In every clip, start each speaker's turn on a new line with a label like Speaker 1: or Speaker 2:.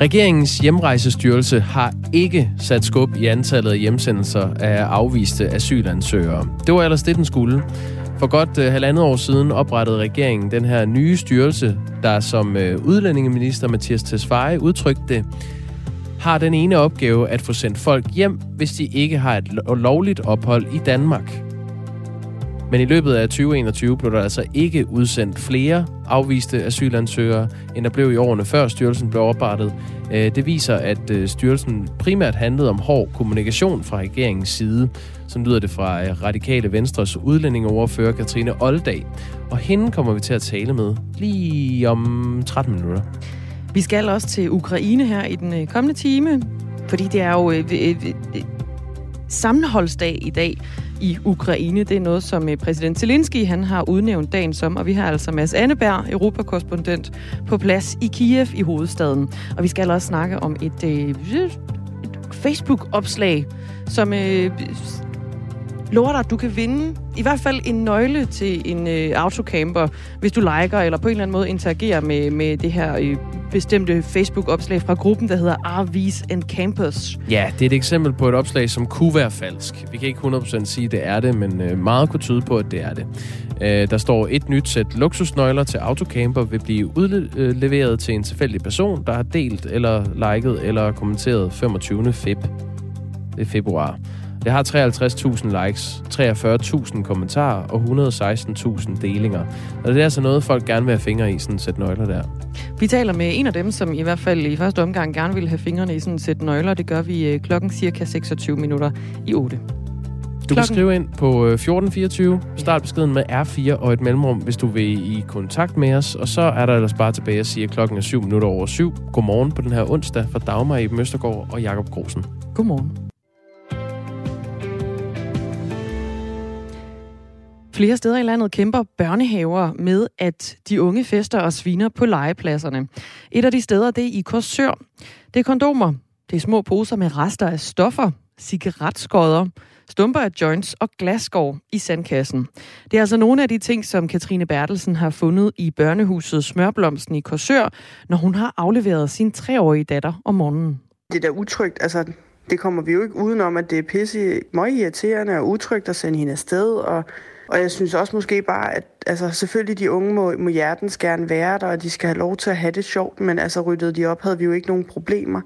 Speaker 1: Regeringens hjemrejsestyrelse har ikke sat skub i antallet af hjemsendelser af afviste asylansøgere. Det var ellers det, den skulle. For godt uh, halvandet år siden oprettede regeringen den her nye styrelse, der som øh, udlændingeminister Mathias Tesfaye udtrykte det, har den ene opgave at få sendt folk hjem, hvis de ikke har et lovligt ophold i Danmark. Men i løbet af 2021 blev der altså ikke udsendt flere afviste asylansøgere, end der blev i årene før styrelsen blev oprettet. Øh, det viser, at øh, styrelsen primært handlede om hård kommunikation fra regeringens side. som lyder det fra øh, Radikale Venstres udlændingeoverfører Katrine Oldag. Og hende kommer vi til at tale med lige om 13 minutter.
Speaker 2: Vi skal også til Ukraine her i den kommende time, fordi det er jo sammenholdsdag i dag i Ukraine. Det er noget, som øh, præsident Zelensky han har udnævnt dagen som, og vi har altså Mads Anneberg, europakorrespondent, på plads i Kiev i hovedstaden. Og vi skal også snakke om et, øh, et Facebook-opslag, som øh, Mm. lover dig, at du kan vinde i hvert fald en nøgle til en øh, autocamper, hvis du liker eller på en eller anden måde interagerer med, med det her øh, bestemte Facebook-opslag fra gruppen, der hedder RVs and Campus.
Speaker 1: Ja, det er et eksempel på et opslag, som kunne være falsk. Vi kan ikke 100% sige, at det er det, men øh, meget kunne tyde på, at det er det. Øh, der står et nyt sæt luksusnøgler til autocamper vil blive udleveret til en tilfældig person, der har delt eller liket eller kommenteret 25. feb. Det er februar. Det har 53.000 likes, 43.000 kommentarer og 116.000 delinger. Og det er altså noget, folk gerne vil have fingre i, sådan et sæt nøgler der.
Speaker 2: Vi taler med en af dem, som i hvert fald i første omgang gerne vil have fingrene i sådan et sæt nøgler. Det gør vi øh, klokken cirka 26 minutter i 8.
Speaker 1: Du kan skrive ind på 1424, øh, start beskeden med R4 og et mellemrum, hvis du vil i kontakt med os. Og så er der ellers bare tilbage at sige, at klokken er 7 minutter over 7. Godmorgen på den her onsdag fra Dagmar i Møstergaard og Jakob Grosen.
Speaker 2: Godmorgen. Flere steder i landet kæmper børnehaver med, at de unge fester og sviner på legepladserne. Et af de steder, det er i Korsør. Det er kondomer. Det er små poser med rester af stoffer, cigaretskodder, stumper af joints og glasskår i sandkassen. Det er altså nogle af de ting, som Katrine Bertelsen har fundet i børnehuset Smørblomsten i Korsør, når hun har afleveret sin treårige datter om morgenen.
Speaker 3: Det er da utrygt. Altså, det kommer vi jo ikke udenom, at det er pisse meget irriterende og utrygt at sende hende afsted, og og jeg synes også måske bare, at altså, selvfølgelig de unge må, må hjertens gerne være der, og de skal have lov til at have det sjovt, men altså ryddede de op, havde vi jo ikke nogen problemer.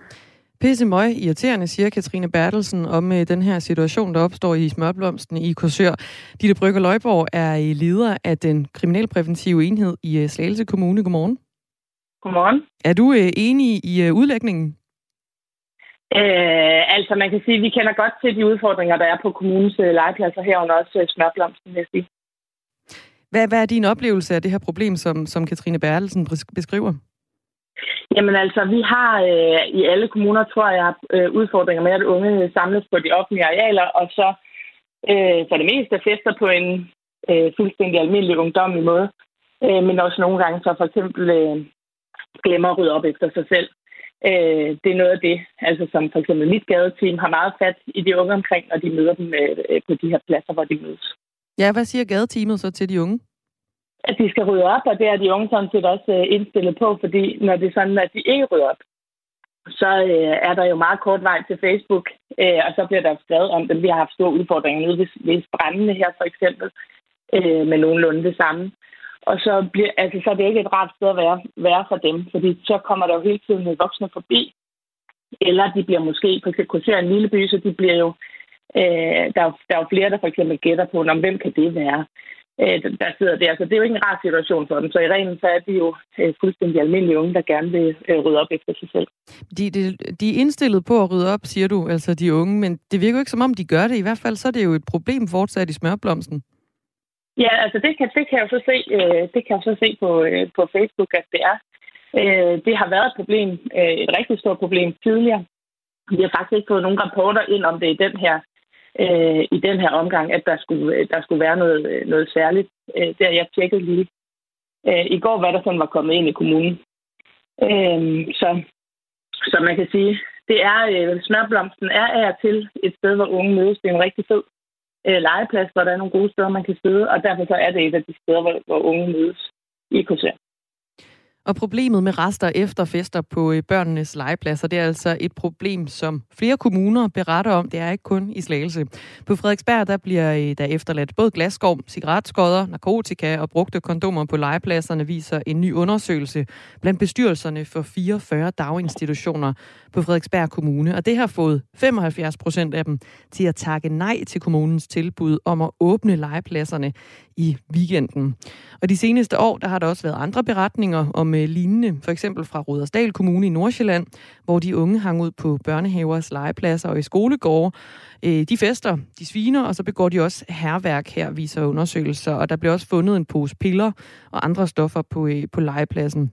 Speaker 2: Pisse møg irriterende, siger Katrine Bertelsen om uh, den her situation, der opstår i smørblomsten i Korsør. Ditte Brygger Løjborg er i leder af den kriminalpræventive enhed i uh, Slagelse Kommune. Godmorgen.
Speaker 4: Godmorgen.
Speaker 2: Er du uh, enig i uh, udlægningen?
Speaker 4: Øh, altså man kan sige, at vi kender godt til de udfordringer, der er på kommunens øh, legepladser herunder også øh, smørblomsten, vil jeg sige.
Speaker 2: Hvad, hvad er din oplevelse af det her problem, som, som Katrine Bertelsen beskriver?
Speaker 4: Jamen altså, vi har øh, i alle kommuner, tror jeg, øh, udfordringer med, at unge samles på de offentlige arealer, og så øh, for det meste fester på en øh, fuldstændig almindelig ungdommelig måde. Øh, men også nogle gange så for eksempel øh, glemmer at rydde op efter sig selv. Øh, det er noget af det, altså som for eksempel mit gadeteam har meget fat i de unge omkring, når de møder dem øh, på de her pladser, hvor de mødes.
Speaker 2: Ja, hvad siger gadeteamet så til de unge?
Speaker 4: At de skal rydde op, og det er de unge sådan set også øh, indstillet på, fordi når det er sådan, at de ikke rydder op, så øh, er der jo meget kort vej til Facebook, øh, og så bliver der skrevet om dem. Vi har haft store udfordringer nu ved, ved brændende her for eksempel, øh, med nogenlunde det samme. Og så, bliver, altså, så er det ikke et rart sted at være, være for dem, fordi så kommer der jo hele tiden voksne forbi. Eller de bliver måske, for eksempel en lille by, så de bliver jo, øh, der, er, der er jo flere, der for eksempel gætter på, om hvem kan det være, øh, der sidder der. Så det er jo ikke en rar situation for dem. Så i reglen så er de jo øh, fuldstændig almindelige unge, der gerne vil øh, rydde op efter sig selv.
Speaker 2: De, de, de er indstillet på at rydde op, siger du, altså de unge, men det virker jo ikke som om, de gør det. I hvert fald så er det jo et problem fortsat i smørblomsten.
Speaker 4: Ja, altså det kan, det kan jeg jo så se, øh, det kan jeg så se på, øh, på Facebook, at det er. Øh, det har været et problem, øh, et rigtig stort problem tidligere. Vi har faktisk ikke fået nogen rapporter ind om det i den her, øh, i den her omgang, at der skulle, øh, der skulle være noget, øh, noget særligt. Øh, det har jeg tjekket lige. Øh, I går hvad der sådan var kommet ind i kommunen. Øh, så, så man kan sige, det er, øh, smørblomsten er af til et sted, hvor unge mødes. Det er en rigtig fed øh, legeplads, hvor der er nogle gode steder, man kan sidde, og derfor så er det et af de steder, hvor, hvor unge mødes i kvarter.
Speaker 2: Og problemet med rester efter fester på øh, børnenes legepladser, det er altså et problem, som flere kommuner beretter om. Det er ikke kun i Slagelse. På Frederiksberg, der bliver øh, der efterladt både glasskov, cigaretskodder, narkotika og brugte kondomer på legepladserne, viser en ny undersøgelse blandt bestyrelserne for 44 daginstitutioner på Frederiksberg Kommune. Og det har fået 75 procent af dem til at takke nej til kommunens tilbud om at åbne legepladserne i weekenden. Og de seneste år, der har der også været andre beretninger om øh, lignende, for eksempel fra Rudersdal Kommune i Nordsjælland, hvor de unge hang ud på børnehavers legepladser og i skolegårde. Øh, de fester, de sviner, og så begår de også herværk her, viser undersøgelser. Og der blev også fundet en pose piller og andre stoffer på, øh, på legepladsen.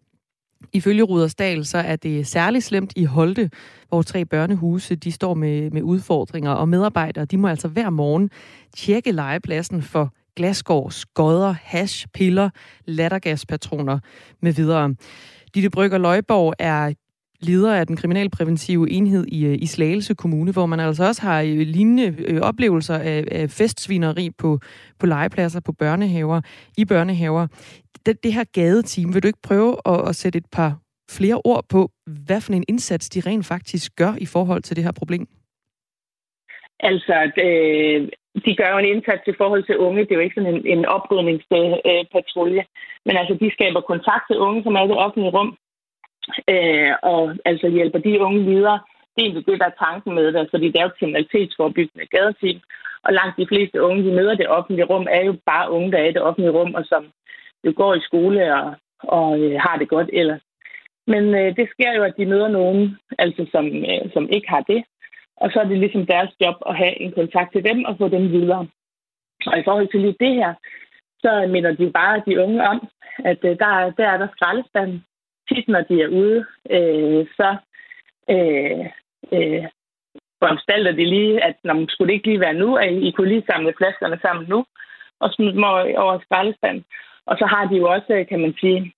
Speaker 2: Ifølge Rudersdal, så er det særligt slemt i Holte, hvor tre børnehuse de står med, med udfordringer, og medarbejdere de må altså hver morgen tjekke legepladsen for glasgård, skodder, hash, piller, lattergaspatroner med videre. Ditte Brygger Løjborg er leder af den kriminalpræventive enhed i, øh, i Slagelse Kommune, hvor man altså også har øh, lignende øh, oplevelser af, af festsvineri på, på legepladser, på børnehaver, i børnehaver. Det, det her gadeteam, vil du ikke prøve at, at sætte et par flere ord på, hvad for en indsats de rent faktisk gør i forhold til det her problem?
Speaker 4: Altså, det, øh, de gør jo en indsats i forhold til unge. Det er jo ikke sådan en, en oprydningspatrulje. Øh, Men altså, de skaber kontakt til unge, som er i det offentlige rum. Øh, og altså hjælper de unge videre. Det er egentlig det, der er tanken med det, fordi det er jo kriminalitetsforbyggende gadeteam. Og langt de fleste unge, de møder det offentlige rum, er jo bare unge, der er i det offentlige rum, og som jo går i skole og, og øh, har det godt ellers. Men øh, det sker jo, at de møder nogen, altså som, øh, som ikke har det, og så er det ligesom deres job at have en kontakt til dem og få dem videre. Og i forhold til lige det her, så minder de bare de unge om, at øh, der, der er der skraldespanden. Tit når de er ude, øh, så øh, øh, foranstalter de lige, at når man skulle ikke lige være nu, at I kunne lige samle flaskerne sammen nu, og smide dem over, over. Og så har de jo også, øh, kan man sige,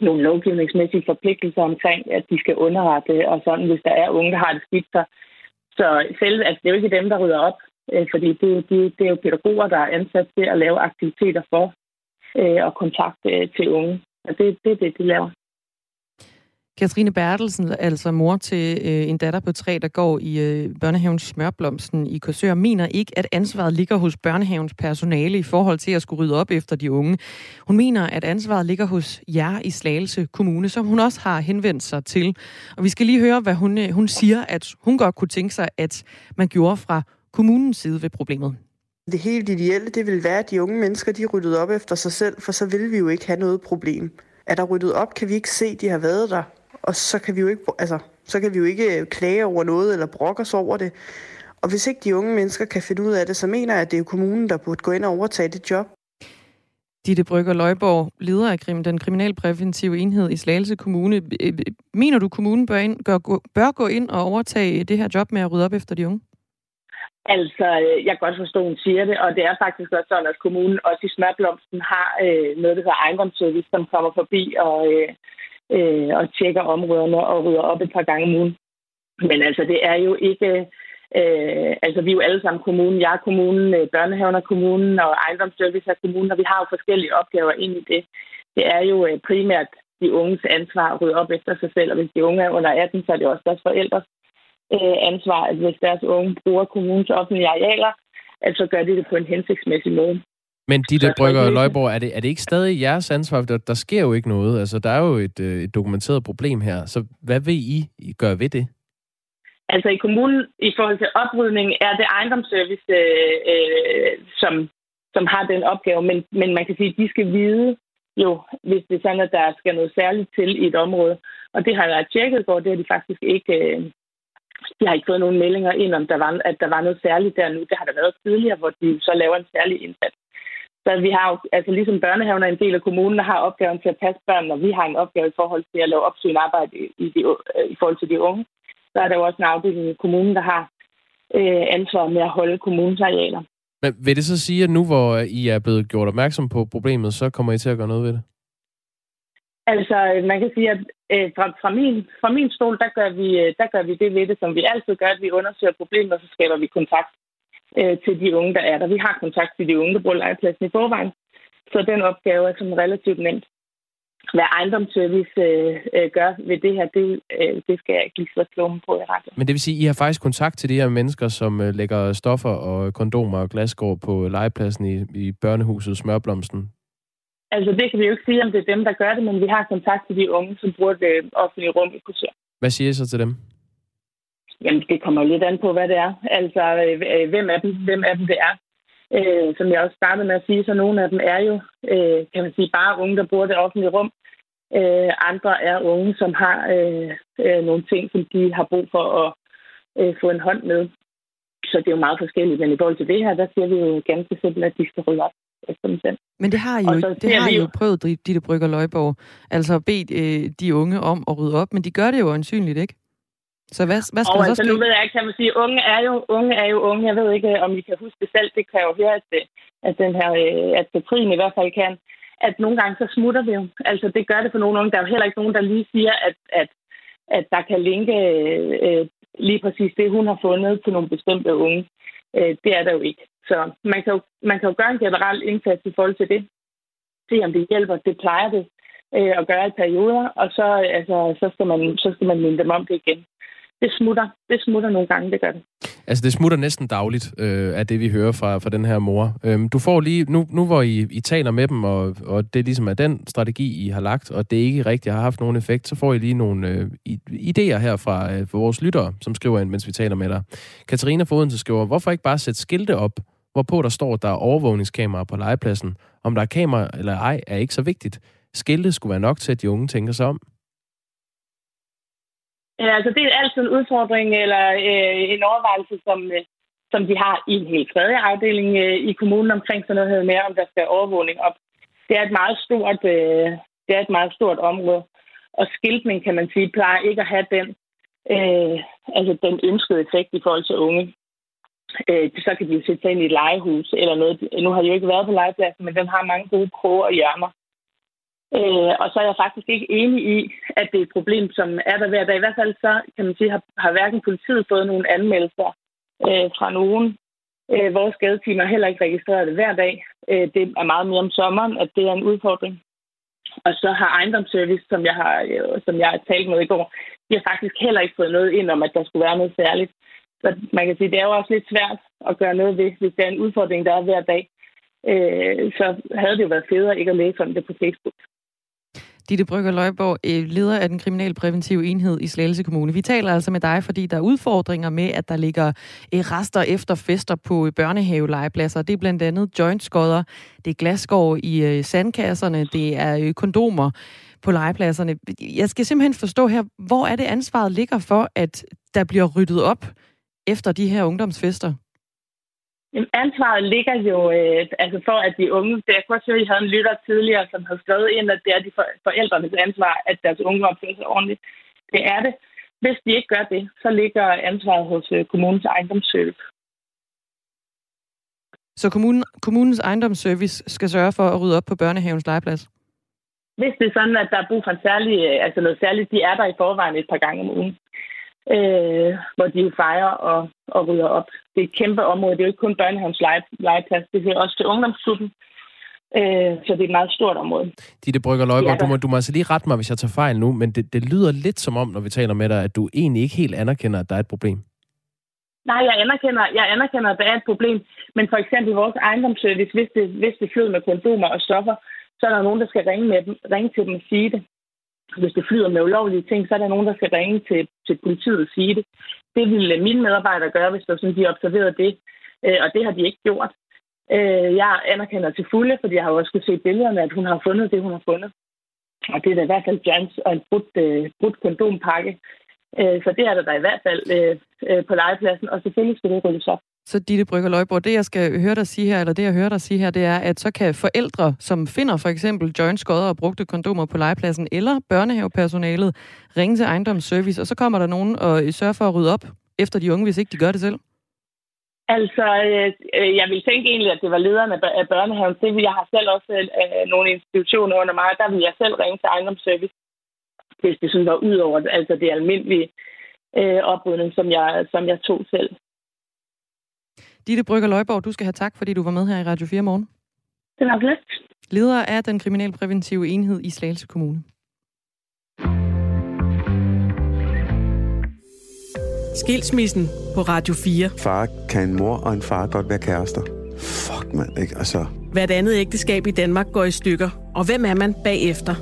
Speaker 4: nogle lovgivningsmæssige forpligtelser omkring, at de skal underrette, og sådan, hvis der er unge, der har det skidt, så så selv, altså, det er jo ikke dem, der rydder op, øh, fordi det, det, det er jo pædagoger, der er ansat til at lave aktiviteter for øh, og kontakt øh, til unge. Og det er det, det, de laver.
Speaker 2: Katrine Bertelsen, altså mor til øh, en datter på tre, der går i øh, børnehaven Smørblomsten i Korsør, mener ikke, at ansvaret ligger hos børnehavens personale i forhold til at skulle rydde op efter de unge. Hun mener, at ansvaret ligger hos jer i Slagelse Kommune, som hun også har henvendt sig til. Og vi skal lige høre, hvad hun, øh, hun siger, at hun godt kunne tænke sig, at man gjorde fra kommunens side ved problemet.
Speaker 3: Det helt ideelle, det vil være, at de unge mennesker, de ryddede op efter sig selv, for så vil vi jo ikke have noget problem. Er der ryddet op, kan vi ikke se, at de har været der og så kan vi jo ikke, altså, så kan vi jo ikke klage over noget eller brokke os over det. Og hvis ikke de unge mennesker kan finde ud af det, så mener jeg, at det er kommunen, der burde gå ind og overtage det job.
Speaker 2: Ditte Brygger Løjborg, leder af den kriminalpræventive enhed i Slagelse Kommune. Mener du, kommunen bør, ind, bør gå ind og overtage det her job med at rydde op efter de unge?
Speaker 4: Altså, jeg kan godt forstå, at hun siger det, og det er faktisk også sådan, at kommunen også i Smørblomsten har øh, noget, der hedder ejendomsservice, som kommer forbi og, øh, øh, og tjekker områderne og rydder op et par gange om ugen. Men altså, det er jo ikke... Øh, altså, vi er jo alle sammen kommunen. Jeg er kommunen, øh, børnehaven er kommunen, og ejendomsservice er kommunen, og vi har jo forskellige opgaver ind i det. Det er jo øh, primært de unges ansvar at rydde op efter sig selv, og hvis de unge er under 18, så er det også deres forældres øh, ansvar, at hvis deres unge bruger kommunens offentlige arealer, at så gør de det på en hensigtsmæssig måde.
Speaker 1: Men de der Brygger Løjborg, er det, er det ikke stadig jeres ansvar? Der, der sker jo ikke noget. Altså, der er jo et, øh, et dokumenteret problem her. Så hvad vil I gøre ved det?
Speaker 4: Altså i kommunen, i forhold til oprydning, er det ejendomsservice, øh, øh, som, som har den opgave. Men, men man kan sige, at de skal vide jo, hvis det er sådan, at der skal noget særligt til i et område. Og det har jeg tjekket går, det har de faktisk ikke... Øh, de har ikke fået nogen meldinger ind om, der var, at der var noget særligt der nu. Det har der været tidligere, hvor de så laver en særlig indsats. Så vi har jo, altså ligesom børnehaven er en del af kommunen, der har opgaven til at passe børn, og vi har en opgave i forhold til at lave opsyn arbejde i, de, øh, i forhold til de unge. Så er der jo også en afdeling i kommunen, der har øh, ansvar med at holde kommunens arealer.
Speaker 1: Men vil det så sige, at nu hvor I er blevet gjort opmærksom på problemet, så kommer I til at gøre noget ved det?
Speaker 4: Altså, man kan sige, at øh, fra, fra, min, fra min stol, der gør, vi, øh, der gør vi det ved det, som vi altid gør, at vi undersøger problemet, og så skaber vi kontakt øh, til de unge, der er der. Vi har kontakt til de unge, der bruger legepladsen i forvejen, så den opgave er sådan relativt nemt. hvad ejendomsservice øh, øh, gør ved det her, det, øh, det skal jeg ikke lige så klogere på i rette.
Speaker 1: Men det vil sige, at I har faktisk kontakt til de her mennesker, som øh, lægger stoffer og kondomer og glasgård på legepladsen i, i børnehuset Smørblomsten?
Speaker 4: Altså, det kan vi jo ikke sige, om det er dem, der gør det, men vi har kontakt til de unge, som bruger det offentlige rum i kurser.
Speaker 1: Hvad siger I så til dem?
Speaker 4: Jamen, det kommer lidt an på, hvad det er. Altså, øh, hvem af dem, hvem af dem det er. Øh, som jeg også startede med at sige, så nogle af dem er jo, øh, kan man sige, bare unge, der bruger det offentlige rum. Øh, andre er unge, som har øh, øh, nogle ting, som de har brug for at øh, få en hånd med. Så det er jo meget forskelligt. Men i forhold til det her, der siger vi jo ganske simpelt, at de skal rydde op efter dem selv.
Speaker 2: Men det har I jo, det har I jo prøvet, Ditte Brygger Løjborg. Altså bedt øh, de unge om at rydde op, men de gør det jo ansynligt ikke. Så hvad, hvad skal og der så altså, ske?
Speaker 4: Nu ved jeg ikke, kan man sige, unge er, jo, unge er jo unge. Jeg ved ikke, om I kan huske det selv. Det kan jo høre, at, at, den her, øh, at Katrine i hvert fald kan. At nogle gange så smutter det jo. Altså det gør det for nogle unge. Der er jo heller ikke nogen, der lige siger, at, at, at der kan linke øh, lige præcis det, hun har fundet til nogle bestemte unge. Øh, det er der jo ikke. Så man kan, jo, man kan jo gøre en generel indsats i forhold til det. Se om det hjælper. Det plejer det øh, at gøre i perioder, og så, altså, så, skal man, så skal man minde dem om det igen det smutter. Det smutter nogle gange, det gør det.
Speaker 1: Altså, det smutter næsten dagligt, øh, af det, vi hører fra, fra den her mor. Øhm, du får lige, nu, nu hvor I, I taler med dem, og, og det ligesom er den strategi, I har lagt, og det ikke rigtig har haft nogen effekt, så får I lige nogle øh, idéer her fra, øh, fra vores lyttere, som skriver ind, mens vi taler med dig. Katarina Fodense skriver, hvorfor ikke bare sætte skilte op, hvorpå der står, at der er overvågningskameraer på legepladsen. Om der er kamera eller ej, er ikke så vigtigt. Skilte skulle være nok til, at de unge tænker sig om.
Speaker 4: Ja, altså det er altid en udfordring eller øh, en overvejelse, som, øh, som de har i en helt tredje afdeling øh, i kommunen omkring sådan noget med, om der skal overvågning op. Det er et meget stort, øh, det er et meget stort område. Og skiltning, kan man sige, plejer ikke at have den, øh, altså den ønskede effekt i forhold til unge. Øh, så kan de jo sætte sig ind i et legehus eller noget. Nu har de jo ikke været på legepladsen, men den har mange gode kroge og hjørner. Øh, og så er jeg faktisk ikke enig i, at det er et problem, som er der hver dag. I hvert fald så, kan man sige, har, har hverken politiet fået nogle anmeldelser øh, fra nogen. Øh, vores skadeteam har heller ikke registreret det hver dag. Øh, det er meget mere om sommeren, at det er en udfordring. Og så har ejendomsservice, som jeg har, øh, som jeg har talt med i går, de har faktisk heller ikke fået noget ind om, at der skulle være noget særligt. Så man kan sige, det er jo også lidt svært at gøre noget ved, hvis det er en udfordring, der er hver dag. Øh, så havde det jo været federe ikke at læse om det på Facebook.
Speaker 2: Ditte Brygger Løjborg, øh, leder af den kriminalpræventive enhed i Slagelse Kommune. Vi taler altså med dig, fordi der er udfordringer med, at der ligger øh, rester efter fester på øh, børnehavelegepladser. Det er blandt andet jointskodder, det er glasgård i sandkasserne, det er kondomer på legepladserne. Jeg skal simpelthen forstå her, hvor er det ansvaret ligger for, at der bliver ryddet op efter de her ungdomsfester?
Speaker 4: Jamen, ansvaret ligger jo øh, altså for, at de unge... Det, jeg kunne også høre, at I havde en lytter tidligere, som havde skrevet ind, at det er de for, forældrenes ansvar, at deres unge opfører sig ordentligt. Det er det. Hvis de ikke gør det, så ligger ansvaret hos øh, kommunens ejendomsservice.
Speaker 2: Så kommunen, kommunens ejendomsservice skal sørge for at rydde op på børnehavens legeplads?
Speaker 4: Hvis det er sådan, at der er brug for en særlig, øh, altså noget særligt, de er der i forvejen et par gange om ugen øh, hvor de jo fejrer og, og rydder op. Det er et kæmpe område. Det er jo ikke kun børnehavens lege, legeplads. Det hører også til ungdomsklubben. Øh, så det er et meget stort område.
Speaker 1: Ditte Brygger Løjborg, du må, du må altså lige rette mig, hvis jeg tager fejl nu, men det, det lyder lidt som om, når vi taler med dig, at du egentlig ikke helt anerkender, at der er et problem.
Speaker 4: Nej, jeg anerkender, jeg anerkender, at der er et problem. Men for eksempel vores ejendomsservice, hvis det, hvis det flyder med kondomer og stoffer, så er der nogen, der skal ringe, med dem, ringe til dem og sige det hvis det flyder med ulovlige ting, så er der nogen, der skal ringe til, til politiet og sige det. Det ville mine medarbejdere gøre, hvis der sådan, de observerede det, øh, og det har de ikke gjort. Øh, jeg anerkender til fulde, fordi jeg har også kunne se billederne, at hun har fundet det, hun har fundet. Og det er da i hvert fald Jans og en brudt, øh, brudt kondompakke. Øh, så det er der, der i hvert fald øh, øh, på legepladsen, og selvfølgelig skal det ryddes op.
Speaker 2: Så Ditte Brygger Løjborg, det jeg skal høre dig sige her, eller det jeg hører dig sige her, det er, at så kan forældre, som finder for eksempel joint skodder og brugte kondomer på legepladsen, eller børnehavepersonalet, ringe til ejendomsservice, og så kommer der nogen og øh, sørger for at rydde op efter de unge, hvis ikke de gør det selv?
Speaker 4: Altså, øh, øh jeg vil tænke egentlig, at det var lederen af børnehaven. Det jeg har selv også øh, øh, nogle institutioner under mig, der vil jeg selv ringe til ejendomsservice, hvis det sådan var ud over altså det almindelige øh, oprydning, som jeg, som jeg tog selv.
Speaker 2: Ditte Brygger Løjborg, du skal have tak, fordi du var med her i Radio 4 morgen.
Speaker 4: Det var lidt.
Speaker 2: leder af den kriminalpræventive enhed i Slagelse Kommune.
Speaker 5: Skilsmissen på Radio 4.
Speaker 6: Far kan en mor og en far godt være kærester. Fuck, mand, ikke? Altså...
Speaker 5: Hvert andet ægteskab i Danmark går i stykker. Og hvem er man bagefter?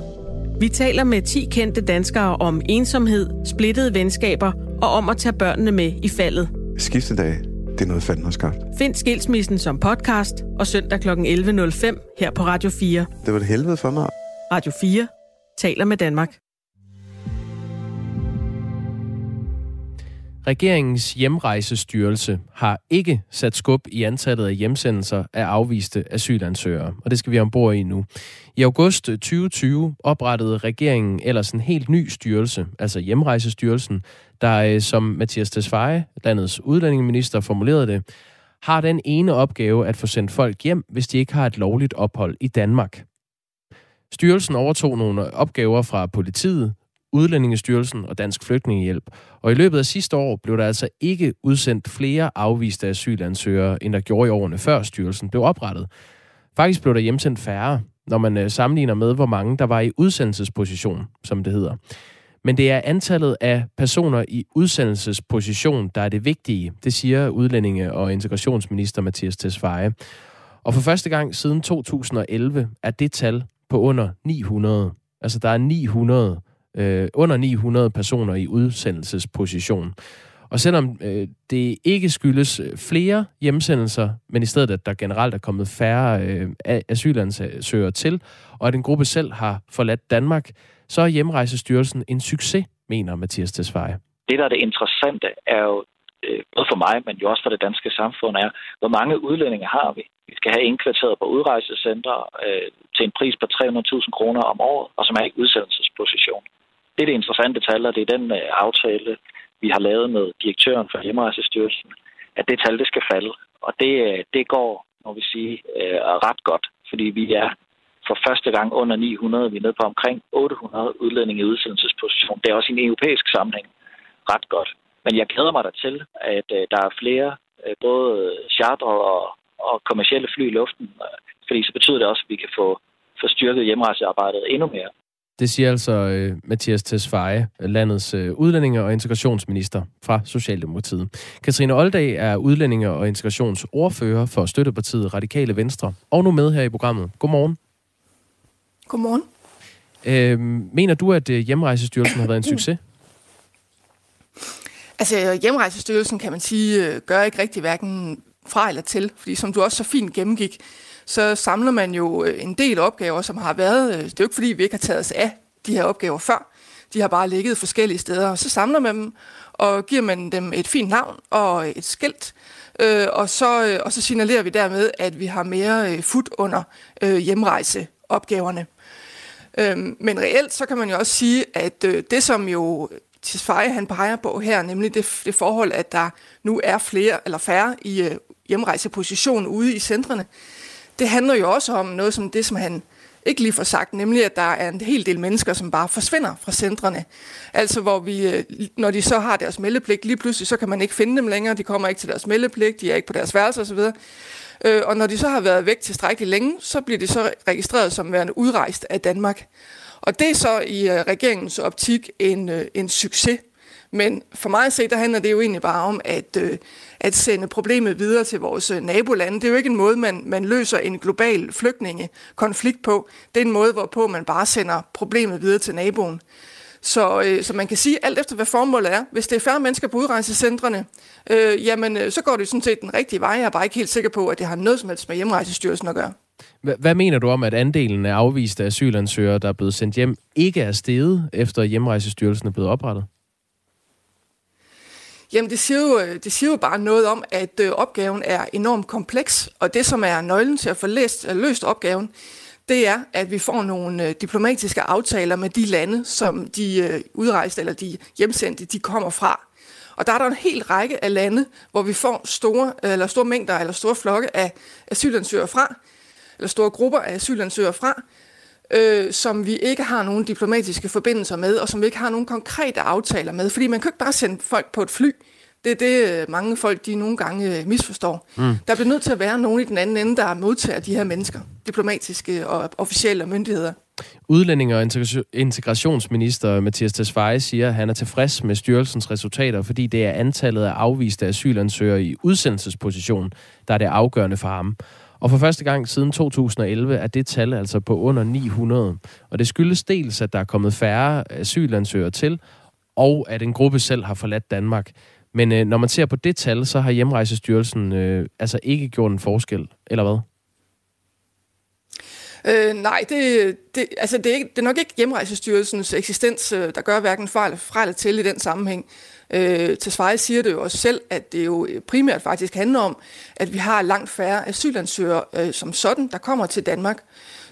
Speaker 5: Vi taler med 10 kendte danskere om ensomhed, splittede venskaber og om at tage børnene med i faldet.
Speaker 6: Skiftedag, det er noget fanden har skabt.
Speaker 5: Find Skilsmissen som podcast og søndag kl. 11.05 her på Radio 4.
Speaker 6: Det var det helvede for mig.
Speaker 5: Radio 4 taler med Danmark.
Speaker 1: Regeringens hjemrejsestyrelse har ikke sat skub i antallet af hjemsendelser af afviste asylansøgere, og det skal vi ombord i nu. I august 2020 oprettede regeringen ellers en helt ny styrelse, altså hjemrejsestyrelsen, der øh, som Mathias Tesfaye, landets udlændingeminister, formulerede det, har den ene opgave at få sendt folk hjem, hvis de ikke har et lovligt ophold i Danmark. Styrelsen overtog nogle opgaver fra politiet, Udlændingestyrelsen og Dansk Flygtningehjælp. Og i løbet af sidste år blev der altså ikke udsendt flere afviste asylansøgere, end der gjorde i årene før styrelsen blev oprettet. Faktisk blev der hjemsendt færre, når man øh, sammenligner med, hvor mange der var i udsendelsesposition, som det hedder. Men det er antallet af personer i udsendelsesposition, der er det vigtige, det siger udlændinge- og integrationsminister Mathias Tesfaye. Og for første gang siden 2011 er det tal på under 900. Altså der er 900 øh, under 900 personer i udsendelsesposition. Og selvom øh, det ikke skyldes øh, flere hjemsendelser, men i stedet at der generelt er kommet færre øh, asylansøgere til, og at en gruppe selv har forladt Danmark, så er hjemrejsestyrelsen en succes, mener Mathias Tesfaye.
Speaker 7: Det, der er det interessante, er jo øh, både for mig, men jo også for det danske samfund, er, hvor mange udlændinge har vi? Vi skal have indkvarteret på udrejsecentre øh, til en pris på 300.000 kroner om året, og som er i udsendelsesposition. Det er det interessante tal, og det er den øh, aftale, vi har lavet med direktøren for Hjemrejsestyrelsen, at det tal, det skal falde. Og det, øh, det går, må vi sige, øh, ret godt, fordi vi er for første gang under 900, vi er nede på omkring 800 udlændinge i udsendelsesposition. Det er også i en europæisk sammenhæng ret godt. Men jeg glæder mig da til, at øh, der er flere øh, både charter og, og kommersielle fly i luften, øh, fordi så betyder det også, at vi kan få, få styrket hjemrejsearbejdet endnu mere.
Speaker 1: Det siger altså øh, Mathias Tesfaye, landets øh, udlændinge- og integrationsminister fra Socialdemokratiet. Katrine Oldag er udlændinge- og integrationsordfører for støttepartiet Radikale Venstre, og nu med her i programmet. Godmorgen.
Speaker 8: Godmorgen.
Speaker 1: Øh, mener du, at øh, hjemrejsestyrelsen har været en succes?
Speaker 8: Altså, hjemrejsestyrelsen, kan man sige, øh, gør ikke rigtig hverken fra eller til, fordi som du også så fint gennemgik, så samler man jo øh, en del opgaver, som har været, øh, det er jo ikke fordi, vi ikke har taget os af de her opgaver før, de har bare ligget forskellige steder, og så samler man dem, og giver man dem et fint navn og et skilt, øh, og, så, øh, og så signalerer vi dermed, at vi har mere øh, fod under øh, hjemrejseopgaverne. Øh, men reelt, så kan man jo også sige, at øh, det som jo Tisfaye han peger på her, nemlig det, det forhold, at der nu er flere eller færre i øh, hjemrejseposition ude i centrene, det handler jo også om noget som det, som han ikke lige får sagt, nemlig at der er en hel del mennesker, som bare forsvinder fra centrene. Altså hvor vi, øh, når de så har deres meldepligt, lige pludselig så kan man ikke finde dem længere, de kommer ikke til deres meldepligt, de er ikke på deres værelse osv. Øh, og når de så har været væk tilstrækkeligt længe, så bliver de så registreret som værende udrejst af Danmark. Og det er så i øh, regeringens optik en, øh, en succes. Men for mig at se, der handler det jo egentlig bare om at, øh, at sende problemet videre til vores øh, nabolande. Det er jo ikke en måde, man, man løser en global flygtningekonflikt på. Det er en måde, hvorpå man bare sender problemet videre til naboen. Så, øh, så man kan sige, alt efter hvad formålet er, hvis det er færre mennesker på udrejsecentrene, øh, jamen øh, så går det sådan set den rigtige vej. Jeg er bare ikke helt sikker på, at det har noget som helst med hjemrejsestyrelsen at gøre.
Speaker 1: Hvad mener du om, at andelen af afviste asylansøgere, der er blevet sendt hjem, ikke er steget, efter hjemrejsestyrelsen er blevet oprettet?
Speaker 8: Jamen, det siger, jo, øh, det siger jo bare noget om, at øh, opgaven er enormt kompleks, og det, som er nøglen til at få læst, øh, løst opgaven, det er, at vi får nogle øh, diplomatiske aftaler med de lande, som de øh, udrejste eller de hjemsendte, de kommer fra. Og der er der en hel række af lande, hvor vi får store, øh, eller store mængder eller store flokke af asylansøgere fra, eller store grupper af asylansøgere fra, øh, som vi ikke har nogen diplomatiske forbindelser med, og som vi ikke har nogen konkrete aftaler med. Fordi man kan ikke bare sende folk på et fly Det er det, øh, mange folk de nogle gange øh, misforstår. Mm. Der bliver nødt til at være nogen i den anden ende, der modtager de her mennesker, diplomatiske og officielle myndigheder.
Speaker 1: Udlænding- og integrationsminister Mathias Tesfaye siger, at han er tilfreds med styrelsens resultater, fordi det er antallet af afviste asylansøgere i udsendelsesposition, der er det afgørende for ham. Og for første gang siden 2011 er det tal altså på under 900. Og det skyldes dels, at der er kommet færre asylansøgere til, og at en gruppe selv har forladt Danmark. Men øh, når man ser på det tal, så har Hjemrejsestyrelsen øh, altså ikke gjort en forskel, eller hvad?
Speaker 8: Øh, nej, det, det, altså det, er ikke, det er nok ikke Hjemrejsestyrelsens eksistens, øh, der gør hverken fejl, fra eller til i den sammenhæng. Øh, Tesfaye siger det jo også selv, at det jo øh, primært faktisk handler om, at vi har langt færre asylansøgere øh, som sådan, der kommer til Danmark.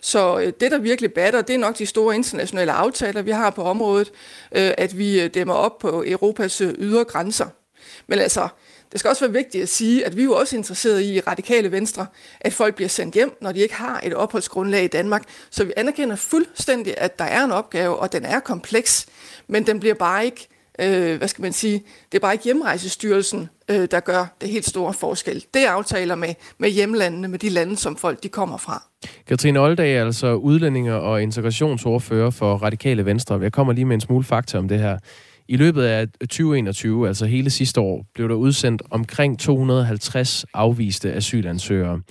Speaker 8: Så øh, det, der virkelig batter, det er nok de store internationale aftaler, vi har på området, øh, at vi øh, dæmmer op på Europas øh, ydre grænser. Men altså, det skal også være vigtigt at sige, at vi er jo også interesserede i radikale venstre, at folk bliver sendt hjem, når de ikke har et opholdsgrundlag i Danmark. Så vi anerkender fuldstændig, at der er en opgave, og den er kompleks, men den bliver bare ikke øh, hvad skal man sige, det er bare ikke hjemrejsestyrelsen, øh, der gør det helt store forskel. Det er aftaler med, med hjemlandene, med de lande, som folk de kommer fra.
Speaker 1: Katrine Oldag er altså udlændinger og integrationsordfører for Radikale Venstre. Jeg kommer lige med en smule fakta om det her. I løbet af 2021, altså hele sidste år, blev der udsendt omkring 250 afviste asylansøgere.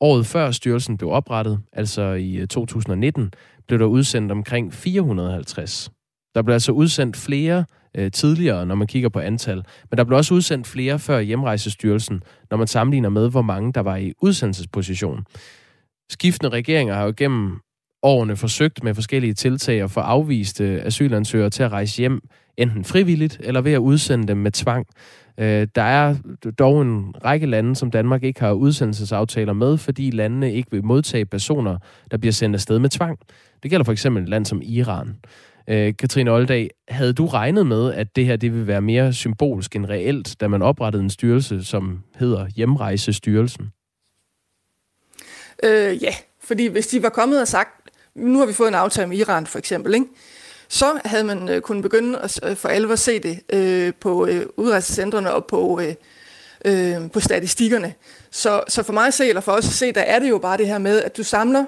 Speaker 1: Året før styrelsen blev oprettet, altså i øh, 2019, blev der udsendt omkring 450. Der blev altså udsendt flere øh, tidligere, når man kigger på antal. Men der blev også udsendt flere før hjemrejsestyrelsen, når man sammenligner med, hvor mange der var i udsendelsesposition. Skiftende regeringer har jo gennem årene forsøgt med forskellige tiltag at få afviste asylansøgere til at rejse hjem, enten frivilligt eller ved at udsende dem med tvang. Øh, der er dog en række lande, som Danmark ikke har udsendelsesaftaler med, fordi landene ikke vil modtage personer, der bliver sendt afsted med tvang. Det gælder for eksempel et land som Iran. Øh, Katrine Oldag, havde du regnet med, at det her det vil være mere symbolsk end reelt, da man oprettede en styrelse, som hedder Hjemrejsestyrelsen?
Speaker 8: Øh, ja, fordi hvis de var kommet og sagt, nu har vi fået en aftale med Iran for eksempel, ikke? så havde man øh, kunnet begynde at øh, for alvor se det øh, på øh, udrejsecentrene og på, øh, øh, på statistikkerne. Så, så for mig at se, eller for os at se, der er det jo bare det her med, at du samler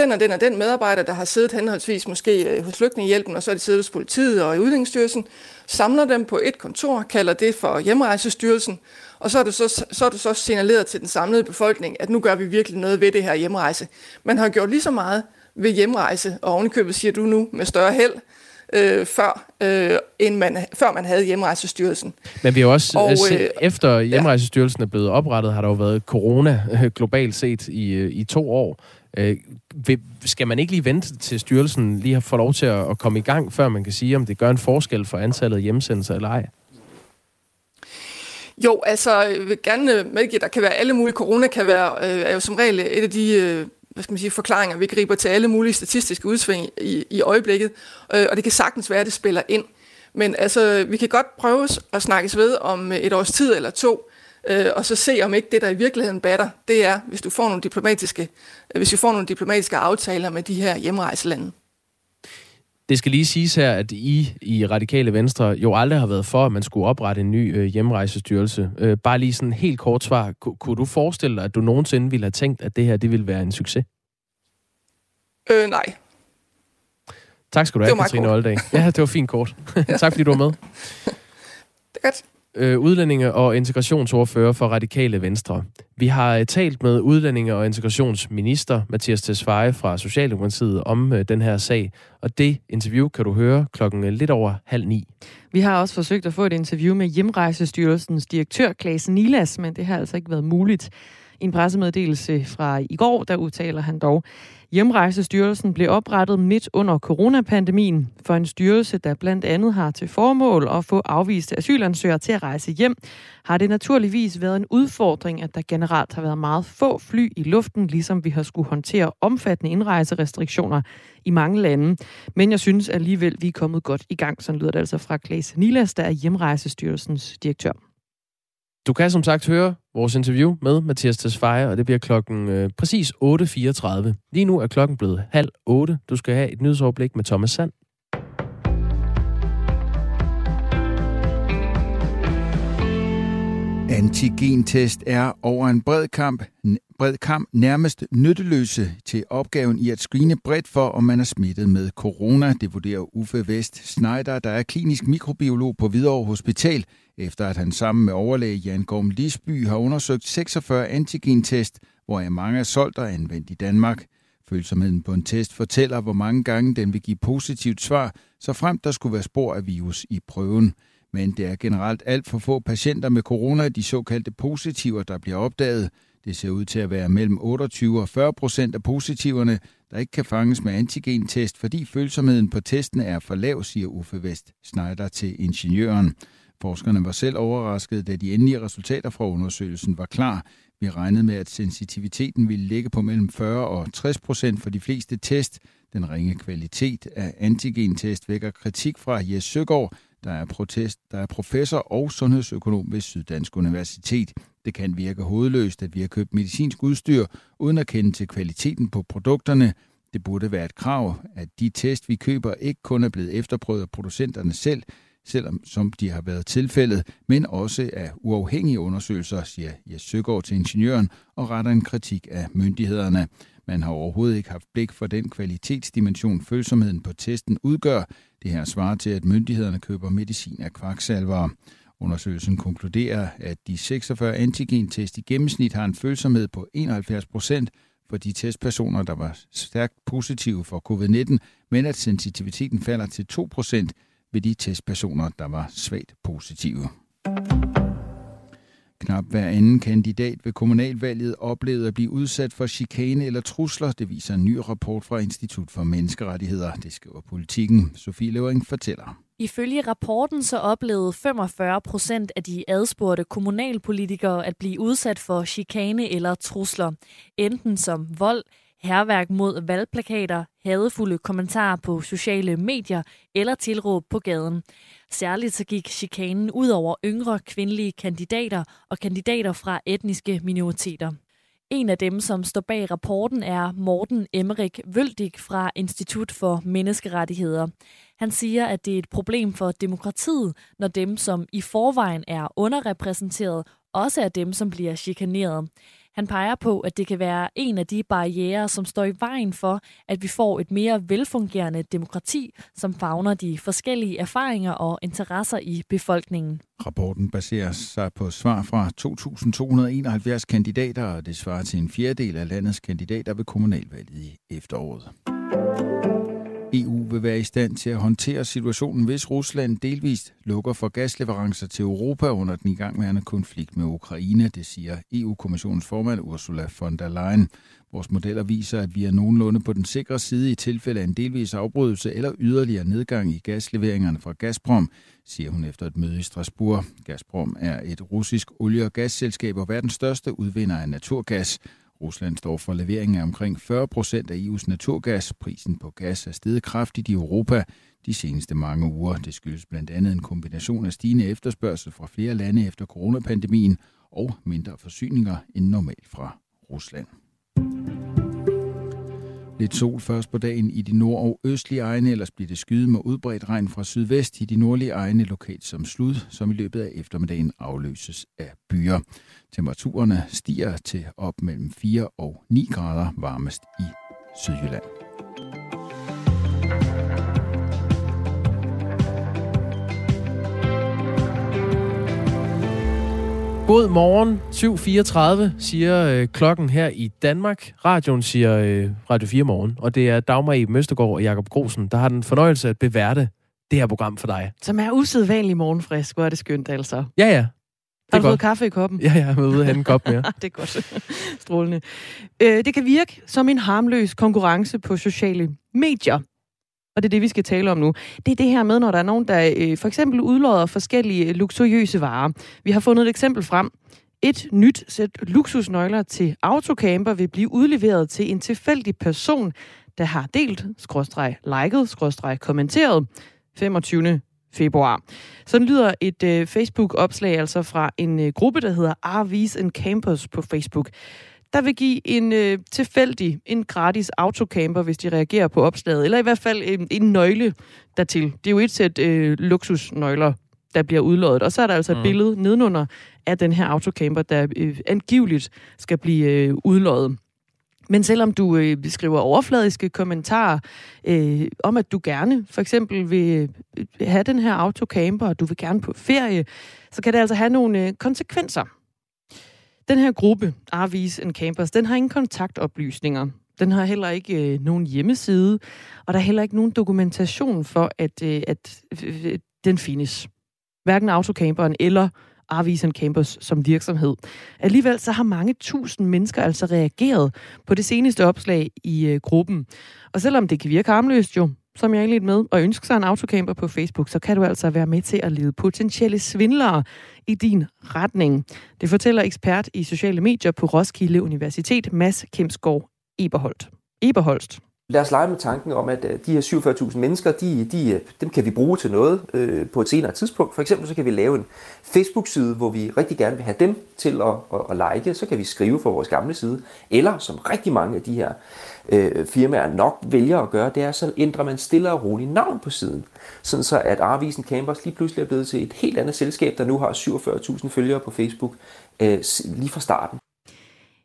Speaker 8: den og den og den medarbejder, der har siddet henholdsvis måske øh, hos Flygtningehjælpen, og så er de siddet hos politiet og i Udlændingsstyrelsen, samler dem på et kontor, kalder det for Hjemrejsestyrelsen, og så er, det så, så er det så signaleret til den samlede befolkning, at nu gør vi virkelig noget ved det her hjemrejse. Man har gjort lige så meget ved hjemrejse, og ovenikøbet siger du nu med større held, øh, før, øh, end man, før man havde hjemrejsestyrelsen.
Speaker 1: Men vi har også, og, øh, efter hjemrejsestyrelsen er blevet oprettet, har der jo været corona globalt set i, øh, i to år. Øh, skal man ikke lige vente til styrelsen lige har fået lov til at, at komme i gang, før man kan sige, om det gør en forskel for antallet af hjemsendelser eller ej?
Speaker 8: Jo, altså, jeg vil gerne øh, medgive, at der kan være alle mulige. Corona kan være, øh, er jo som regel et af de øh, hvad skal man sige, forklaringer, vi griber til alle mulige statistiske udsving i, i øjeblikket, øh, og det kan sagtens være, at det spiller ind. Men altså, vi kan godt prøve at snakkes ved om et års tid eller to, øh, og så se om ikke det, der i virkeligheden batter, det er, hvis du får nogle diplomatiske, øh, hvis vi får nogle diplomatiske aftaler med de her hjemrejselande.
Speaker 1: Det skal lige siges her, at I i Radikale Venstre jo aldrig har været for, at man skulle oprette en ny øh, hjemrejsestyrelse. Øh, bare lige sådan helt kort svar. K- kunne du forestille dig, at du nogensinde ville have tænkt, at det her det ville være en succes?
Speaker 8: Øh, nej.
Speaker 1: Tak skal du have, Katrine Oldag. Ja, det var fint kort. tak fordi du var med.
Speaker 8: Det er godt
Speaker 1: øh, udlændinge- og integrationsordfører for Radikale Venstre. Vi har øh, talt med udlændinge- og integrationsminister Mathias Tesfaye fra Socialdemokratiet om øh, den her sag, og det interview kan du høre klokken øh, lidt over halv ni.
Speaker 2: Vi har også forsøgt at få et interview med Hjemrejsestyrelsens direktør Klaas Nilas, men det har altså ikke været muligt. I en pressemeddelelse fra i går, der udtaler han dog, Hjemrejsestyrelsen blev oprettet midt under coronapandemien for en styrelse, der blandt andet har til formål at få afviste asylansøgere til at rejse hjem, har det naturligvis været en udfordring, at der generelt har været meget få fly i luften, ligesom vi har skulle håndtere omfattende indrejserestriktioner i mange lande. Men jeg synes alligevel, vi er kommet godt i gang, sådan lyder det altså fra Klaas Nilas, der er Hjemrejsestyrelsens direktør.
Speaker 1: Du kan som sagt høre vores interview med Mathias Tesfaye, og det bliver klokken øh, præcis 8.34. Lige nu er klokken blevet halv 8. Du skal have et nyhedsoverblik med Thomas Sand.
Speaker 9: Antigentest er over en bred kamp, bred kamp nærmest nytteløse til opgaven i at screene bredt for, om man er smittet med corona. Det vurderer Uffe Vest Schneider, der er klinisk mikrobiolog på Hvidovre Hospital, efter at han sammen med overlæge Jan Gorm Lisby har undersøgt 46 antigentest, hvor mange er solgt og anvendt i Danmark. Følsomheden på en test fortæller, hvor mange gange den vil give positivt svar, så frem der skulle være spor af virus i prøven. Men det er generelt alt for få patienter med corona, de såkaldte positiver, der bliver opdaget. Det ser ud til at være mellem 28 og 40 procent af positiverne, der ikke kan fanges med antigentest, fordi følsomheden på testen er for lav, siger Uffe Vest Schneider til ingeniøren. Forskerne var selv overrasket, da de endelige resultater fra undersøgelsen var klar. Vi regnede med, at sensitiviteten ville ligge på mellem 40 og 60 procent for de fleste test. Den ringe kvalitet af antigentest vækker kritik fra Jes Søgaard, der er, protest, der er professor og sundhedsøkonom ved Syddansk Universitet. Det kan virke hovedløst, at vi har købt medicinsk udstyr, uden at kende til kvaliteten på produkterne. Det burde være et krav, at de test, vi køber, ikke kun er blevet efterprøvet af producenterne selv, selvom som de har været tilfældet, men også af uafhængige undersøgelser, siger Jes Søgaard til ingeniøren og retter en kritik af myndighederne. Man har overhovedet ikke haft blik for den kvalitetsdimension, følsomheden på testen udgør. Det her svarer til, at myndighederne køber medicin af kvaksalvere. Undersøgelsen konkluderer, at de 46 antigentest i gennemsnit har en følsomhed på 71 procent for de testpersoner, der var stærkt positive for covid-19, men at sensitiviteten falder til 2 procent ved de testpersoner, der var svagt positive. Knap hver anden kandidat ved kommunalvalget oplevede at blive udsat for chikane eller trusler. Det viser en ny rapport fra Institut for Menneskerettigheder. Det skriver politikken. Sofie Levering fortæller.
Speaker 10: Ifølge rapporten så oplevede 45 procent af de adspurgte kommunalpolitikere at blive udsat for chikane eller trusler, enten som vold, herværk mod valgplakater, hadefulde kommentarer på sociale medier eller tilråb på gaden. Særligt så gik chikanen ud over yngre kvindelige kandidater og kandidater fra etniske minoriteter. En af dem, som står bag rapporten, er Morten Emmerik Vøldig fra Institut for Menneskerettigheder. Han siger, at det er et problem for demokratiet, når dem, som i forvejen er underrepræsenteret, også er dem, som bliver chikaneret. Han peger på, at det kan være en af de barriere, som står i vejen for, at vi får et mere velfungerende demokrati, som fagner de forskellige erfaringer og interesser i befolkningen.
Speaker 9: Rapporten baserer sig på svar fra 2.271 kandidater, og det svarer til en fjerdedel af landets kandidater ved kommunalvalget i efteråret. EU vil være i stand til at håndtere situationen, hvis Rusland delvist lukker for gasleverancer til Europa under den igangværende konflikt med Ukraine, det siger EU-kommissionens formand Ursula von der Leyen. Vores modeller viser, at vi er nogenlunde på den sikre side i tilfælde af en delvis afbrydelse eller yderligere nedgang i gasleveringerne fra Gazprom, siger hun efter et møde i Strasbourg. Gazprom er et russisk olie- og gasselskab og verdens største udvinder af naturgas. Rusland står for levering af omkring 40 procent af EU's naturgas. Prisen på gas er steget kraftigt i Europa de seneste mange uger. Det skyldes blandt andet en kombination af stigende efterspørgsel fra flere lande efter coronapandemien og mindre forsyninger end normalt fra Rusland. Lidt sol først på dagen i de nord- og østlige egne, ellers bliver det skyet med udbredt regn fra sydvest i de nordlige egne lokalt som slud, som i løbet af eftermiddagen afløses af byer. Temperaturerne stiger til op mellem 4 og 9 grader varmest i Sydjylland.
Speaker 1: God morgen, 7.34, siger øh, klokken her i Danmark. Radioen siger øh, Radio 4 morgen, og det er Dagmar i Møstegård og Jakob Grosen, der har den fornøjelse at beværte det her program for dig.
Speaker 2: Som er usædvanlig morgenfrisk, hvor er det skønt altså.
Speaker 1: Ja, ja.
Speaker 2: Har du fået kaffe i koppen?
Speaker 1: Ja, jeg er ude at en kop mere.
Speaker 2: det er godt. Strålende. Øh, det kan virke som en harmløs konkurrence på sociale medier. Og det er det, vi skal tale om nu. Det er det her med, når der er nogen, der øh, for eksempel udlodder forskellige luksuriøse varer. Vi har fundet et eksempel frem. Et nyt sæt luksusnøgler til autocamper vil blive udleveret til en tilfældig person, der har delt, skråstreg, liket, skråstreg, kommenteret 25 februar. Sådan lyder et øh, Facebook-opslag altså fra en øh, gruppe, der hedder RV's and Campers på Facebook. Der vil give en øh, tilfældig, en gratis autocamper, hvis de reagerer på opslaget, eller i hvert fald en, en nøgle dertil. Det er jo et sæt øh, luksusnøgler, der bliver udløjet. Og så er der altså et
Speaker 1: Mm.
Speaker 2: billede nedenunder af den her autocamper, der øh, angiveligt skal blive øh, udløjet. Men selvom du øh, skriver overfladiske kommentarer øh, om, at du gerne for eksempel vil øh, have den her autocamper, og du vil gerne på ferie, så kan det altså have nogle øh, konsekvenser. Den her gruppe, RV's and Campers, den har ingen kontaktoplysninger. Den har heller ikke øh, nogen hjemmeside, og der er heller ikke nogen dokumentation for, at, øh, at øh, øh den findes. Hverken autocamperen eller RV's and Campers som virksomhed. Alligevel så har mange tusind mennesker altså reageret på det seneste opslag i øh, gruppen. Og selvom det kan virke harmløst jo, som jeg indledte med, og ønsker sig en autocamper på Facebook, så kan du altså være med til at lede potentielle svindlere i din retning. Det fortæller ekspert i sociale medier på Roskilde Universitet, Mads Kemsgaard Eberholdt. Eberholst.
Speaker 11: Lad os lege med tanken om, at øh, de her 47.000 mennesker, de, de, øh, dem kan vi bruge til noget øh, på et senere tidspunkt. For eksempel så kan vi lave en Facebook-side, hvor vi rigtig gerne vil have dem til at, at, at like. Så kan vi skrive for vores gamle side. Eller, som rigtig mange af de her øh, firmaer nok vælger at gøre, det er, så ændrer man stille og roligt navn på siden. Sådan så, at Arvisen Campers lige pludselig er blevet til et helt andet selskab, der nu har 47.000 følgere på Facebook øh, lige fra starten.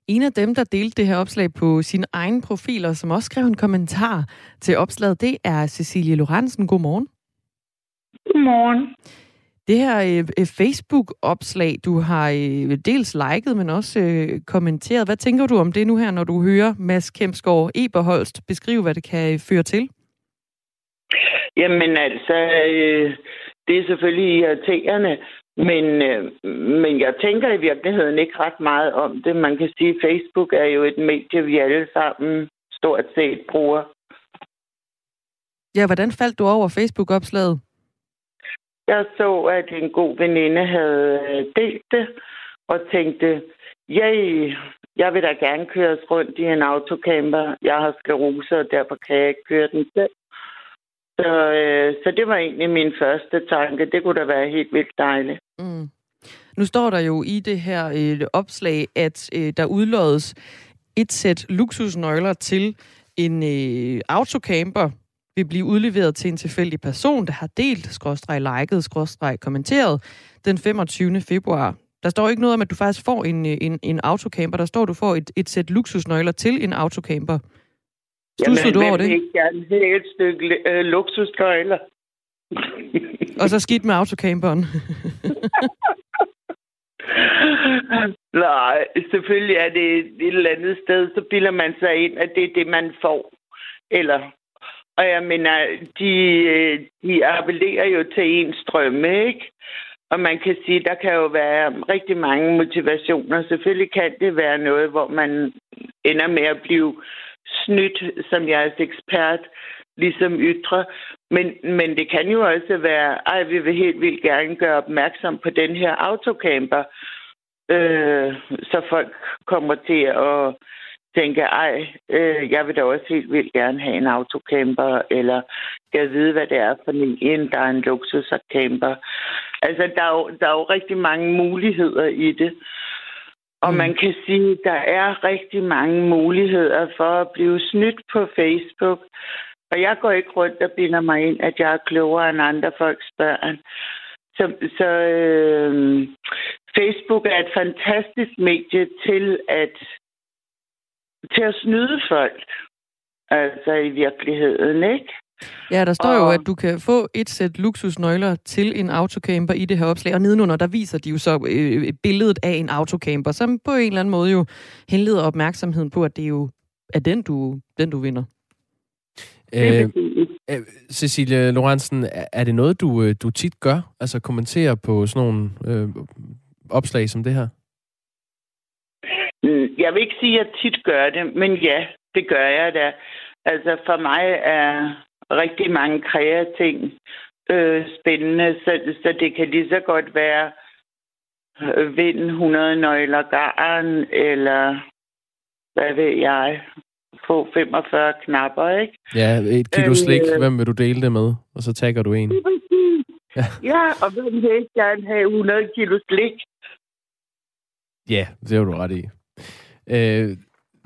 Speaker 2: En af dem, der delte det her opslag på sin egen profil, og som også skrev en kommentar til opslaget, det er Cecilie Lorentzen. Godmorgen.
Speaker 12: Godmorgen.
Speaker 2: Det her øh, Facebook-opslag, du har øh, dels liket, men også øh, kommenteret. Hvad tænker du om det nu her, når du hører Mads Kemsgaard Eberholst beskrive, hvad det kan øh, føre til?
Speaker 12: Jamen altså, øh, det er selvfølgelig irriterende, men, øh, men jeg tænker i virkeligheden ikke ret meget om det. Man kan sige, at Facebook er jo et medie, vi alle sammen stort set bruger.
Speaker 2: Ja, hvordan faldt du over Facebook-opslaget?
Speaker 12: Jeg så, at en god veninde havde øh, delt det, og tænkte, jeg, jeg vil da gerne køres rundt i en autocamper. Jeg har sklerose, og derfor kan jeg ikke køre den selv. Så, øh, så det var egentlig min første tanke. Det kunne da være helt vildt dejligt.
Speaker 2: Mm. Nu står der jo i det her øh, opslag, at øh, der udlådes et sæt luksusnøgler til en øh, autocamper, vil blive udleveret til en tilfældig person, der har delt, skråstreg liket, skråstreg kommenteret den 25. februar. Der står ikke noget om, at du faktisk får en, øh, en, en autocamper. Der står, at du får et, et sæt luksusnøgler til en autocamper. Stussede du over det?
Speaker 12: vil ikke gerne have et stykke øh, luksusnøgler?
Speaker 2: Og så skidt med autocamperen.
Speaker 12: Nej, selvfølgelig er det et eller andet sted, så bilder man sig ind, at det er det, man får. Eller, og jeg mener, de, øh, de appellerer jo til ens drømme, ikke? Og man kan sige, der kan jo være rigtig mange motivationer. Selvfølgelig kan det være noget, hvor man ender med at blive snydt som jeres ekspert, ligesom ytre. Men, men det kan jo også være, ej, vi vil helt vildt gerne gøre opmærksom på den her autocamper, øh, så folk kommer til at tænke, ej, øh, jeg vil da også helt vildt gerne have en autocamper, eller jeg vide, hvad det er for en, der er en luksuscamper. Altså, der er, jo, der er jo rigtig mange muligheder i det. Og mm. man kan sige, at der er rigtig mange muligheder for at blive snydt på Facebook. Og jeg går ikke rundt og binder mig ind, at jeg er klogere end andre folks børn. Så, så øh, Facebook er et fantastisk medie til at til at snyde folk. Altså i virkeligheden, ikke?
Speaker 2: Ja, der står
Speaker 12: Og-
Speaker 2: jo, at du kan få et sæt luksusnøgler til en autocamper i det her opslag, og nedenunder, der viser de jo så øh, billedet af en autocamper, som på en eller anden måde jo henleder opmærksomheden på, at det jo er den, du, den, du vinder.
Speaker 1: Øh, øh, Cecilie Lorentzen, er- det noget, du, øh, du tit gør? Altså kommenterer på sådan nogle øh, opslag som det her?
Speaker 12: Mm, Jeg vil ikke sige, at jeg tit gør det, men ja, det gør jeg da. Altså for mig er rigtig mange kreative ting øh, spændende, så, så det kan lige så godt være øh, vind 100 nøgler garn, eller hvad ved jeg, få 45 knapper, ikke?
Speaker 1: Ja, et kilo
Speaker 12: Øh,
Speaker 1: slik, hvem vil du dele det med? Og så tagger du en.
Speaker 12: Ja. ja, og hvem vil ikke gerne have 100 kilo slik?
Speaker 1: Ja, det har du ret i. Øh,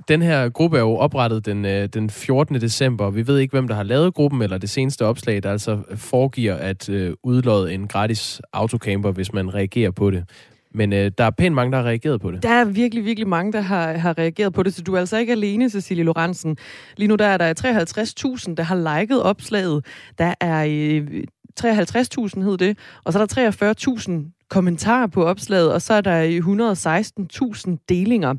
Speaker 1: Den her gruppe er jo oprettet den, øh, den 14. december. Vi ved ikke, hvem der har lavet gruppen, eller det seneste opslag, der altså foregiver at øh, udlåde en gratis autocamper, hvis man reagerer på det. Men øh, der er pænt mange, der har reageret på det.
Speaker 2: Der er virkelig, virkelig mange, der har, har reageret på det, så du er altså ikke alene, Cecilie Lorentzen. Lige nu der er der 53.000, der har liket opslaget. Der er øh, 53.000 hed det, og så er der 43.000 kommentarer på opslaget, og så er der øh, 116.000 delinger.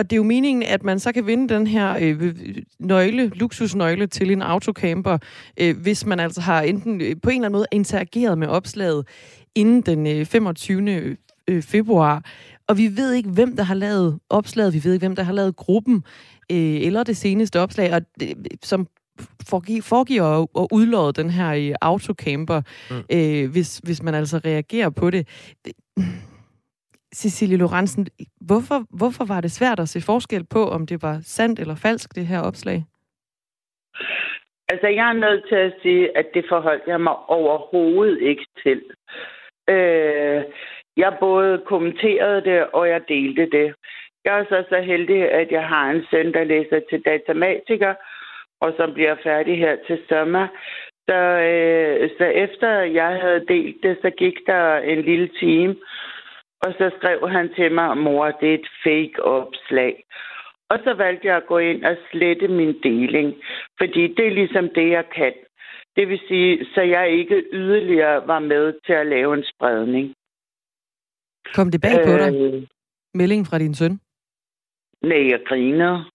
Speaker 2: Og det er jo meningen, at man så kan vinde den her øh, nøgle, luksusnøgle til en autocamper, øh, hvis man altså har enten øh, på en eller anden måde interageret med opslaget inden den øh, 25. Øh, februar. Og vi ved ikke, hvem der har lavet opslaget, vi ved ikke, hvem der har lavet gruppen, øh, eller det seneste opslag, og det, som foregiver at, udlåde den her i autocamper, mm. øh, hvis, hvis man altså reagerer på det. Cecilie Lorentzen, hvorfor, hvorfor var det svært at se forskel på, om det var sandt eller falsk, det her opslag?
Speaker 12: Altså, jeg er nødt til at sige, at det forholdt jeg mig overhovedet ikke til. Øh, jeg både kommenterede det, og jeg delte det. Jeg er så så heldig, at jeg har en søn, der læser til datamatiker, og som bliver færdig her til sommer. Så, øh, så efter jeg havde delt det, så gik der en lille time, og så skrev han til mig, mor, det er et fake opslag. Og så valgte jeg at gå ind og slette min deling, fordi det er ligesom det, jeg kan. Det vil sige, så jeg ikke yderligere var med til at lave en spredning.
Speaker 2: Kom det bag på dig? Øh, Meldingen fra din søn?
Speaker 12: Nej, jeg griner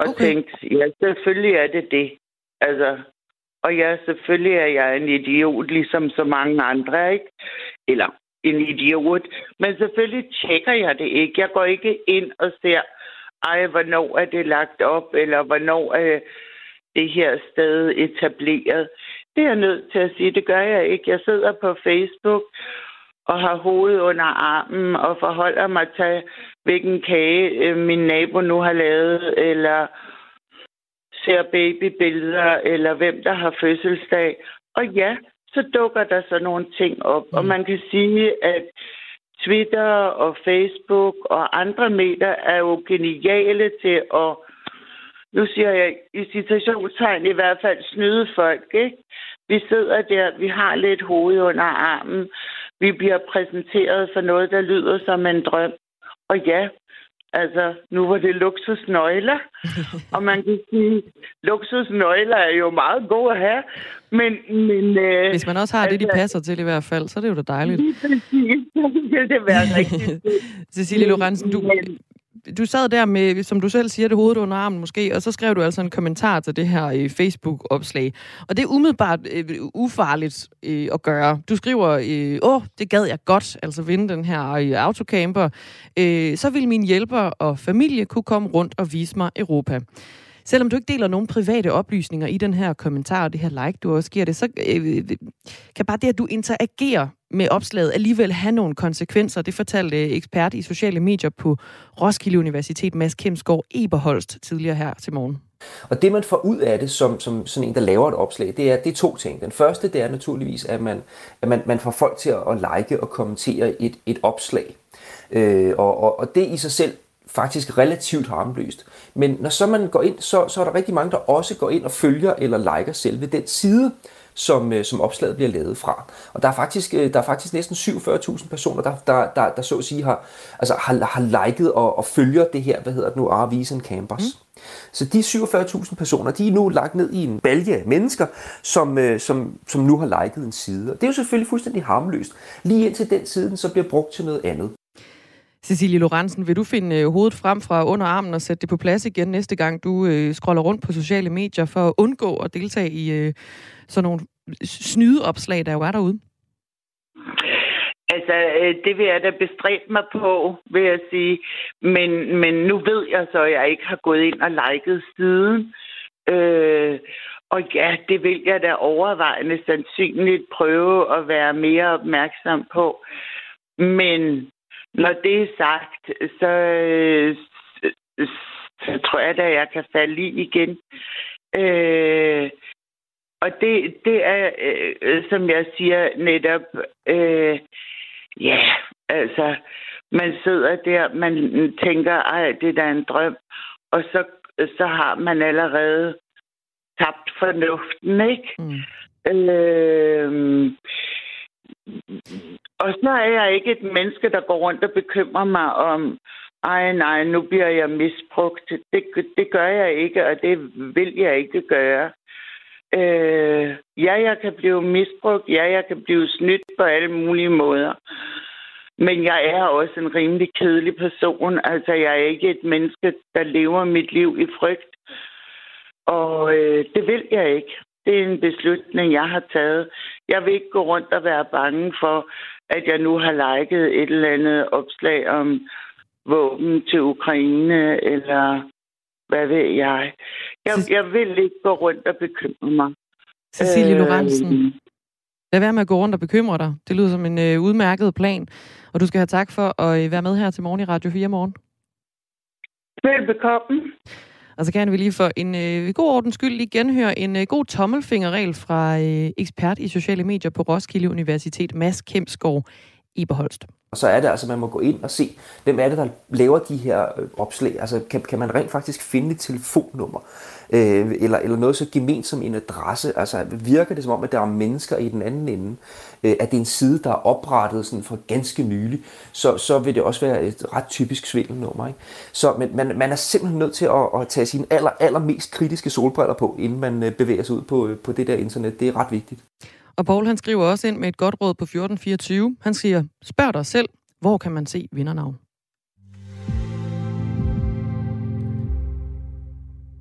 Speaker 12: og okay. tænkte, ja, selvfølgelig er det det. Altså, og ja, selvfølgelig er jeg en idiot, ligesom så mange andre, ikke? Eller en idiot. Men selvfølgelig tjekker jeg det ikke. Jeg går ikke ind og ser, ej, hvornår er det lagt op, eller hvornår er det her sted etableret. Det er jeg nødt til at sige, det gør jeg ikke. Jeg sidder på Facebook og har hovedet under armen og forholder mig til, hvilken kage øh, min nabo nu har lavet, eller ser babybilleder, eller hvem der har fødselsdag. Og ja, så dukker der så nogle ting op. Mm. Og man kan sige, at Twitter og Facebook og andre medier er jo geniale til at, nu siger jeg i citationstegn i hvert fald, snyde folk. Ikke? Vi sidder der, vi har lidt hoved under armen, vi bliver præsenteret for noget, der lyder som en drøm. Og ja, altså, nu var det luksusnøgler. og man kan sige, luksusnøgler er jo meget gode at have. Men, men,
Speaker 2: øh, Hvis man også har altså, det, de altså- passer til i hvert fald, så er det jo da dejligt.
Speaker 12: Lige præcis. Så vil det være rigtigt.
Speaker 2: Cecilie Lorentzen, du, du sad der med, som du selv siger, det hovedet under armen måske, og så skrev du altså en kommentar til det her øh, Facebook-opslag. Og det er umiddelbart øh, ufarligt øh, at gøre. Du skriver, øh, åh, det gad jeg godt, altså vinde den her øh, autocamper. Øh, så vil min hjælper og familie kunne komme rundt og vise mig Europa. Selvom du ikke deler nogen private oplysninger i den her kommentar og det her like, du også giver det, så øh, kan bare det, at du interagerer med opslaget, alligevel have nogle konsekvenser. Det fortalte ekspert i sociale medier på Roskilde Universitet, Mads Kemsgaard Eberholst, tidligere her til morgen.
Speaker 11: Og det, man får ud af det som, som sådan en, der laver et opslag, det er, det er to ting. Den første, det er naturligvis, at man, at man, man får folk til at, like og kommentere et, et opslag. Øh, og, og, og det i sig selv faktisk relativt harmløst. Men når så man går ind, så, så er der rigtig mange, der også går ind og følger eller liker selve den side, som, øh, som opslaget bliver lavet fra. Og der er faktisk, øh, der er faktisk næsten 47.000 personer, der, der, der, der så at sige har, altså har, har liket og, og følger det her, hvad hedder det nu, RV's and Campers. Mm. Så de 47.000 personer, de er nu lagt ned i en balje af mennesker, som, øh, som, som nu har liket en side. Og det er jo selvfølgelig fuldstændig harmløst. Lige indtil den side så bliver brugt til noget andet.
Speaker 2: Cecilie Lorentzen, vil du finde hovedet frem fra under armen og sætte det på plads igen næste gang, du øh, scroller rundt på sociale medier for at undgå at deltage i øh, sådan nogle snydeopslag, der jo er derude?
Speaker 12: Altså, øh, det vil jeg da bestræbe mig på, vil jeg sige. Men, men nu ved jeg så, at jeg ikke har gået ind og liket siden. Øh, og ja, det vil jeg da overvejende sandsynligt prøve at være mere opmærksom på. Men når det er sagt, så, øh, så tror jeg da, at jeg kan falde i igen. Øh, og det, det er, øh, som jeg siger netop, øh, ja, altså, man sidder der, man tænker, ej, det er da en drøm, og så, så har man allerede tabt fornuften, ikke? Mm. Øh, og så er jeg ikke et menneske, der går rundt og bekymrer mig om, ej nej, nu bliver jeg misbrugt. Det, det gør jeg ikke, og det vil jeg ikke gøre. Øh, ja, jeg kan blive misbrugt. Ja, jeg kan blive snydt på alle mulige måder. Men jeg er også en rimelig kedelig person. Altså, jeg er ikke et menneske, der lever mit liv i frygt. Og øh, det vil jeg ikke. Det er en beslutning, jeg har taget. Jeg vil ikke gå rundt og være bange for, at jeg nu har liket et eller andet opslag om våben til Ukraine, eller hvad ved jeg. Jeg, jeg vil ikke gå rundt og bekymre mig.
Speaker 2: Cecilie øh, Lorentzen, lad være med at gå rundt og bekymre dig. Det lyder som en øh, udmærket plan, og du skal have tak for at øh, være med her til morgen i Radio 4 morgen.
Speaker 12: Velbekomme.
Speaker 2: Og så kan vi lige for en øh, god ordens skyld lige genhøre en øh, god tommelfingerregel fra øh, ekspert i sociale medier på Roskilde Universitet, Mads Kemsgaard Iberholst.
Speaker 11: Og så er det altså, at man må gå ind og se, hvem er det, der laver de her øh, opslag. Altså, kan, kan man rent faktisk finde et telefonnummer? Øh, eller, eller noget så gement som en adresse? Altså, virker det som om, at der er mennesker i den anden ende? Øh, at det er en side, der er oprettet sådan for ganske nylig? Så, så vil det også være et ret typisk svindelnummer. Ikke? Så men, man, man er simpelthen nødt til at, at tage sine aller, allermest kritiske solbriller på, inden man øh, bevæger sig ud på, øh, på det der internet. Det er ret vigtigt.
Speaker 2: Og Paul han skriver også ind med et godt råd på 1424. Han siger, spørg dig selv, hvor kan man se vindernavn?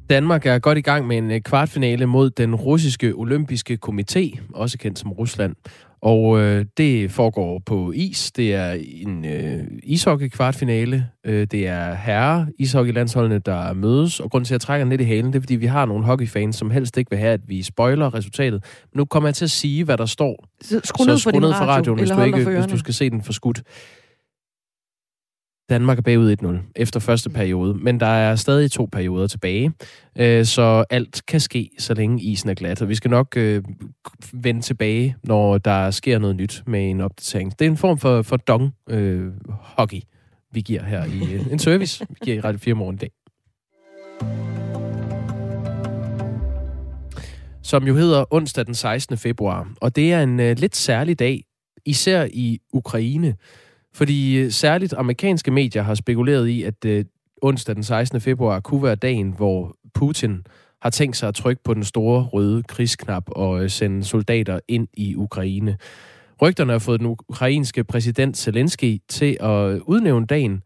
Speaker 1: Danmark er godt i gang med en øh, kvartfinale mod den russiske olympiske komité, også kendt som Rusland. Og øh, det foregår på is. Det er en øh, ishockey-kvartfinale. Øh, det er herre ishockeylandsholdene, der mødes. Og grund til, at jeg trækker lidt i halen, det er, fordi vi har nogle hockeyfans, som helst ikke vil have, at vi spoiler resultatet. Men nu kommer jeg til at sige, hvad der står.
Speaker 2: Skru ned for,
Speaker 1: ned
Speaker 2: for
Speaker 1: radioen, hvis du, ikke, hvis du skal se den for skudt. Danmark er bagud 1-0 efter første periode, men der er stadig to perioder tilbage, øh, så alt kan ske, så længe isen er glat. Og vi skal nok øh, vende tilbage, når der sker noget nyt med en opdatering. Det er en form for, for dong øh, hockey, vi giver her i øh, en service, vi giver i Radio 4 morgen i dag. Som jo hedder onsdag den 16. februar, og det er en øh, lidt særlig dag, især i Ukraine, fordi øh, særligt amerikanske medier har spekuleret i, at øh, onsdag den 16. februar kunne være dagen, hvor Putin har tænkt sig at trykke på den store røde krigsknap og øh, sende soldater ind i Ukraine. Rygterne har fået den ukrainske præsident Zelensky til at øh, udnævne dagen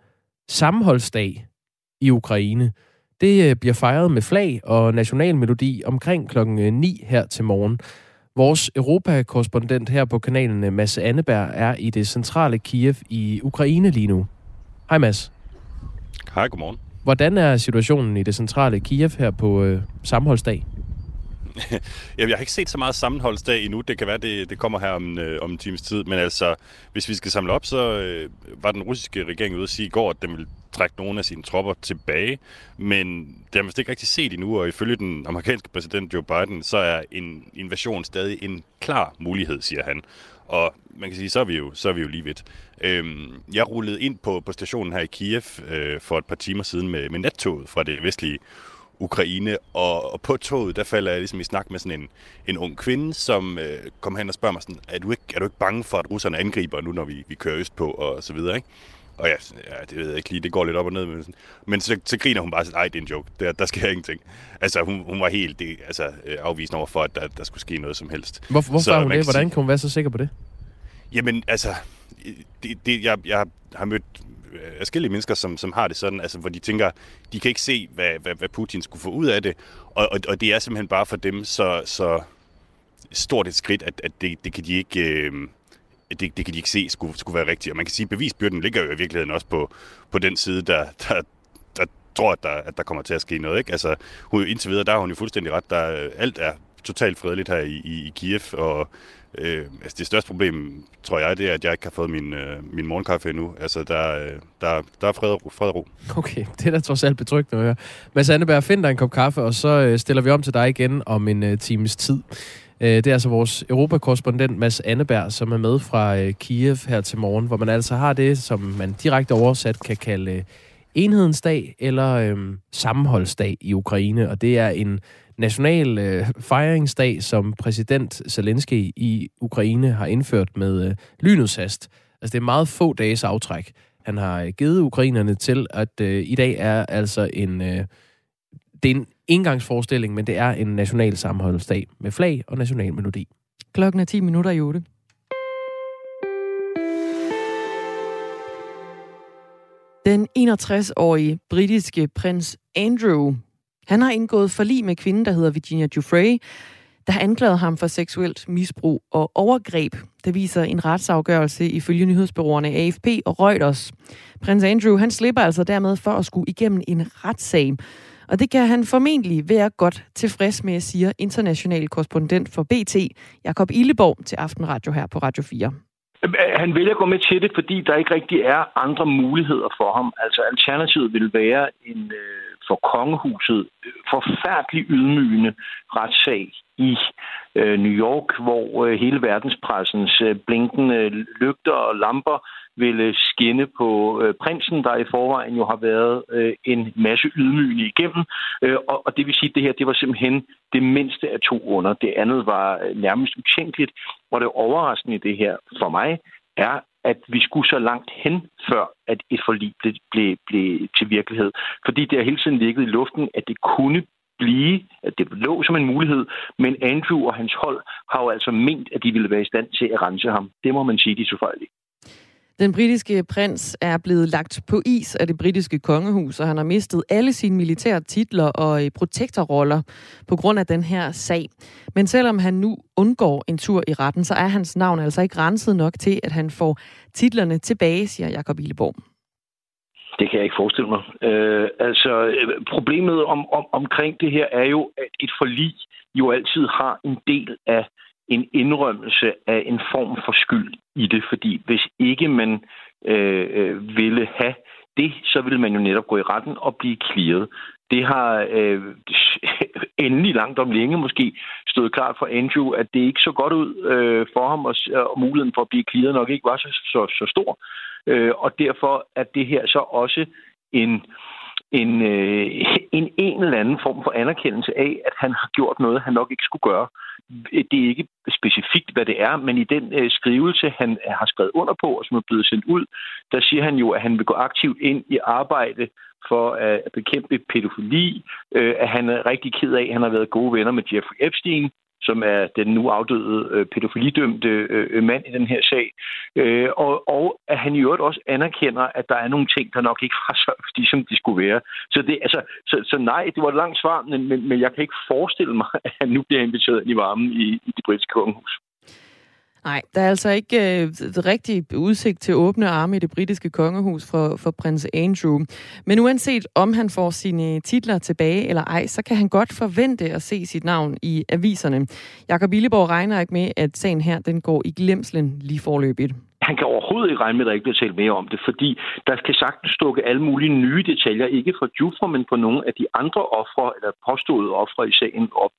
Speaker 1: sammenholdsdag i Ukraine. Det øh, bliver fejret med flag og nationalmelodi omkring klokken 9 her til morgen. Vores Europakorrespondent her på kanalen, Mads Anneberg, er i det centrale Kiev i Ukraine lige nu. Hej Mads.
Speaker 13: Hej, godmorgen.
Speaker 1: Hvordan er situationen i det centrale Kiev her på øh, sammenholdsdag?
Speaker 13: jeg har ikke set så meget sammenholdsdag endnu. Det kan være, det, det kommer her om, øh, om en times tid. Men altså, hvis vi skal samle op, så øh, var den russiske regering ude at sige i går, at den vil trække nogle af sine tropper tilbage. Men det har man ikke rigtig set endnu, og ifølge den amerikanske præsident Joe Biden, så er en invasion stadig en klar mulighed, siger han. Og man kan sige, så er vi jo, så er vi jo lige vidt. Øhm, jeg rullede ind på, på stationen her i Kiev øh, for et par timer siden med, med nattoget fra det vestlige Ukraine, og, og på toget, der falder jeg ligesom i snak med sådan en, en ung kvinde, som øh, kommer hen og spørger mig sådan, er du, ikke, er du ikke bange for, at russerne angriber nu, når vi, vi kører øst på, og så videre, ikke? Og ja, ja, det ved jeg ikke lige, det går lidt op og ned. Men, men så, så griner hun bare sådan, nej, det er en joke, der, der sker ingenting. Altså, hun, hun var helt det, altså, øh, afvisende over for, at der, der skulle ske noget som helst.
Speaker 1: Hvor, hvorfor så, er hun det? Hvordan kan hun være så sikker på det?
Speaker 13: Jamen, altså, det, det, jeg, jeg har mødt Øh, forskellige mennesker, som, som har det sådan, altså, hvor de tænker, de kan ikke se, hvad, hvad, hvad Putin skulle få ud af det, og, og, og det er simpelthen bare for dem så, så stort et skridt, at, at det, det kan de ikke... Øh, det, det kan de ikke se skulle, skulle være rigtigt. Og man kan sige, at bevisbyrden ligger jo i virkeligheden også på, på den side, der, der, der tror, at der, at der kommer til at ske noget. Ikke? Altså, hun, indtil videre, der har hun jo fuldstændig ret. Der, alt er totalt fredeligt her i, i, i Kiev, og øh, altså det største problem, tror jeg, det er, at jeg ikke har fået min, øh, min morgenkaffe endnu. Altså, der, øh, der, der er fred og, ro, fred og ro.
Speaker 1: Okay, det er da trods alt betryggende at høre. Mads Anneberg, find dig en kop kaffe, og så øh, stiller vi om til dig igen om en øh, times tid. Øh, det er altså vores europakorrespondent Mads Anneberg, som er med fra øh, Kiev her til morgen, hvor man altså har det, som man direkte oversat kan kalde øh, enhedens dag eller øh, sammenholdsdag i Ukraine. Og det er en national øh, fejringsdag, som præsident Zelensky i Ukraine har indført med øh, lynets hast. Altså det er meget få dages aftræk. Han har øh, givet ukrainerne til, at øh, i dag er altså en... Øh, det er en engangsforestilling, men det er en national sammenholdsdag med flag og national melodi.
Speaker 2: Klokken er 10 minutter i 8. Den 61-årige britiske prins Andrew, han har indgået forlig med kvinden, der hedder Virginia Giuffre, der har anklaget ham for seksuelt misbrug og overgreb. Det viser en retsafgørelse ifølge nyhedsbyråerne AFP og Reuters. Prins Andrew han slipper altså dermed for at skulle igennem en retssag. Og det kan han formentlig være godt tilfreds med, siger international korrespondent for BT, Jakob Illeborg, til Aftenradio her på Radio 4.
Speaker 14: Øh, han vælger at gå med til det, fordi der ikke rigtig er andre muligheder for ham. Altså alternativet vil være en øh, for kongehuset forfærdelig ydmygende retssag i øh, New York, hvor øh, hele verdenspressens øh, blinkende lygter og lamper ville øh, skinne på øh, prinsen, der i forvejen jo har været øh, en masse ydmygende igennem. Øh, og, og det vil sige, at det her det var simpelthen det mindste af to under. Det andet var øh, nærmest utænkeligt. Og det overraskende i det her for mig er, at vi skulle så langt hen, før at et forlig blev, blev, blev til virkelighed. Fordi det har hele tiden ligget i luften, at det kunne blive, at det lå som en mulighed, men Andrew og hans hold har jo altså ment, at de ville være i stand til at rense ham. Det må man sige, de så fejl
Speaker 2: den britiske prins er blevet lagt på is af det britiske kongehus, og han har mistet alle sine militære titler og øh, protektorroller på grund af den her sag. Men selvom han nu undgår en tur i retten, så er hans navn altså ikke renset nok til, at han får titlerne tilbage, siger Jakob Illeborg.
Speaker 14: Det kan jeg ikke forestille mig. Øh, altså, øh, problemet om, om, omkring det her er jo, at et forlig jo altid har en del af en indrømmelse af en form for skyld i det, fordi hvis ikke man øh, øh, ville have det, så ville man jo netop gå i retten og blive clearet. Det har øh, endelig langt om længe måske stået klart for Andrew, at det ikke så godt ud øh, for ham, og, og muligheden for at blive clearet nok ikke var så, så, så stor. Øh, og derfor er det her så også en en, øh, en en eller anden form for anerkendelse af, at han har gjort noget, han nok ikke skulle gøre. Det er ikke specifikt, hvad det er, men i den øh, skrivelse, han øh, har skrevet under på, og som er blevet sendt ud, der siger han jo, at han vil gå aktivt ind i arbejde for øh, at bekæmpe pædofili, øh, at han er rigtig ked af, at han har været gode venner med Jeffrey Epstein, som er den nu afdøde øh, pædofilidømte øh, øh, mand i den her sag. Øh, og, og at han i øvrigt også anerkender, at der er nogle ting, der nok ikke var så de, som de skulle være. Så, det, altså, så, så nej, det var et langt svar, men, men jeg kan ikke forestille mig, at han nu bliver inviteret ind i varmen i, i det britiske kongehus.
Speaker 2: Nej, der er altså ikke øh, rigtig udsigt til åbne arme i det britiske kongehus for, for prins Andrew. Men uanset om han får sine titler tilbage eller ej, så kan han godt forvente at se sit navn i aviserne. Jakob Illeborg regner ikke med, at sagen her den går i glemslen lige forløbigt
Speaker 14: han kan overhovedet ikke regne med, at der ikke bliver talt mere om det, fordi der kan sagtens dukke alle mulige nye detaljer, ikke fra Jufra, men på nogle af de andre ofre, eller påståede ofre i sagen op.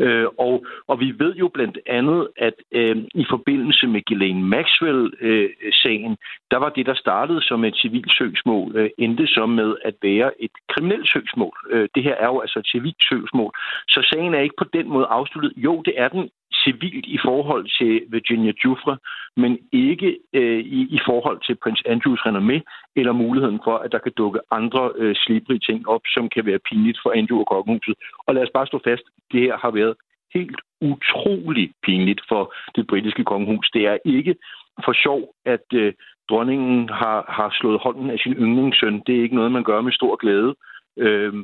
Speaker 14: Øh, og, og vi ved jo blandt andet, at øh, i forbindelse med Ghislaine Maxwell-sagen, øh, der var det, der startede som et civilt søgsmål, øh, endte så med at være et kriminelt søgsmål. Øh, det her er jo altså et civilt søgsmål. Så sagen er ikke på den måde afsluttet. Jo, det er den civilt i forhold til Virginia Giuffre, men ikke øh, i, i forhold til prins Andrews renommé, eller muligheden for, at der kan dukke andre øh, slibrige ting op, som kan være pinligt for Andrew og kongehuset. Og lad os bare stå fast, det her har været helt utrolig pinligt for det britiske kongehus. Det er ikke for sjov, at øh, dronningen har, har slået hånden af sin yndlingssøn. Det er ikke noget, man gør med stor glæde øh,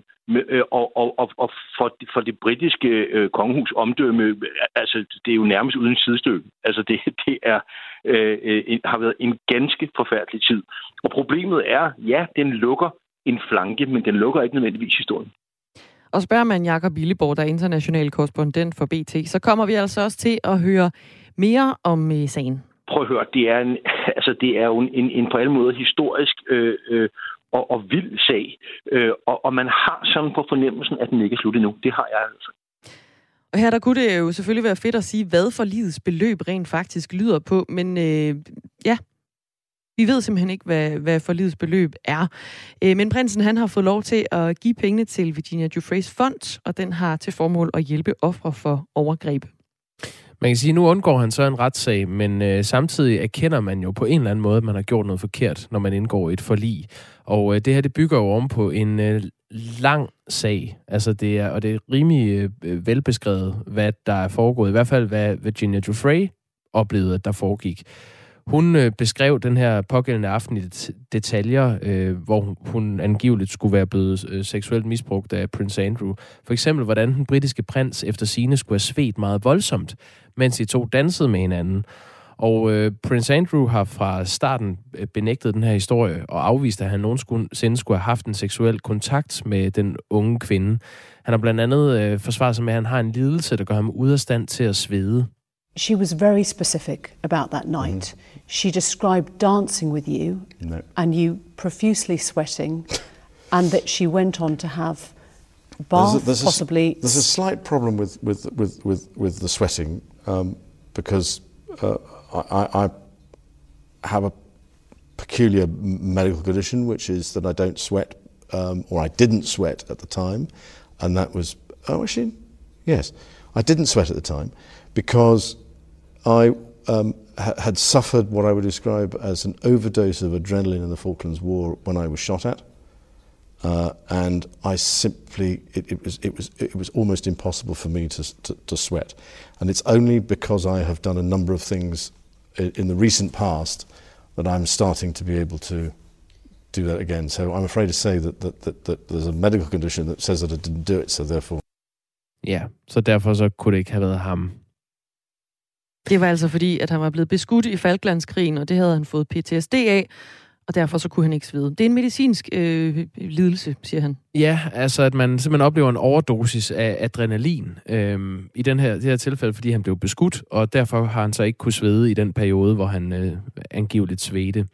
Speaker 14: og, og, og, og for, for det britiske øh, kongehus omdømme, altså det er jo nærmest uden sidestykke. Altså det, det er, øh, øh, har været en ganske forfærdelig tid. Og problemet er, ja, den lukker en flanke, men den lukker ikke nødvendigvis historien.
Speaker 2: Og spørger man Jakob Billeborg, der er international korrespondent for BT, så kommer vi altså også til at høre mere om øh, sagen.
Speaker 14: Prøv at høre, det er, en, altså, det er jo en, en, en på alle måder historisk øh, øh, og, og vild sag. Øh, og, og man har sådan på fornemmelsen, at den ikke er slut endnu. Det har jeg altså.
Speaker 2: Og her der kunne det jo selvfølgelig være fedt at sige, hvad for livets beløb rent faktisk lyder på, men øh, ja, vi ved simpelthen ikke, hvad, hvad for livets beløb er. Øh, men prinsen han har fået lov til at give pengene til Virginia Giuffres fond, og den har til formål at hjælpe ofre for overgreb.
Speaker 1: Man kan sige, at nu undgår han så en retssag, men øh, samtidig erkender man jo på en eller anden måde, at man har gjort noget forkert, når man indgår et forlig. Og øh, det her, det bygger jo om på en øh, lang sag. Altså det er, og det er rimelig øh, velbeskrevet, hvad der er foregået. I hvert fald, hvad Virginia Giuffre oplevede, at der foregik. Hun øh, beskrev den her pågældende aften i detaljer, øh, hvor hun angiveligt skulle være blevet øh, seksuelt misbrugt af Prince Andrew. For eksempel, hvordan den britiske prins efter sine skulle have svedt meget voldsomt, mens de to dansede med hinanden. Og øh, Prince Andrew har fra starten øh, benægtet den her historie og afvist, at han nogensinde skulle have haft en seksuel kontakt med den unge kvinde. Han har blandt andet øh, forsvaret sig med, at han har en lidelse, der gør ham ud af stand til at svede.
Speaker 15: She was very specific about that night. Mm. She described dancing with you no. and you profusely sweating, and that she went on to have bath, there's a, there's possibly.
Speaker 16: A, there's a slight problem with, with, with, with, with the sweating um, because uh, I, I have a peculiar medical condition, which is that I don't sweat, um, or I didn't sweat at the time, and that was oh actually, yes, I didn't sweat at the time because I um, ha- had suffered what I would describe as an overdose of adrenaline in the Falklands War when I was shot at. Uh, and I simply it, it, was it was it was almost impossible for me to, to, to sweat, and it's only because I have done a number of things in the recent past that I'm starting to be able to do that again. So I'm afraid to say that, that, that, that there's a medical condition that says that I didn't do it, so therefore...
Speaker 1: Ja, så derfor så kunne det ikke have været ham.
Speaker 2: Det var altså fordi, at han var blevet beskudt i Falklandskrigen, og det havde han fået PTSD af, og derfor så kunne han ikke svede. Det er en medicinsk øh, lidelse, siger han.
Speaker 1: Ja, altså at man simpelthen oplever en overdosis af adrenalin øh, i den her, det her tilfælde, fordi han blev beskudt, og derfor har han så ikke kunne svede i den periode, hvor han øh, angiveligt svedte.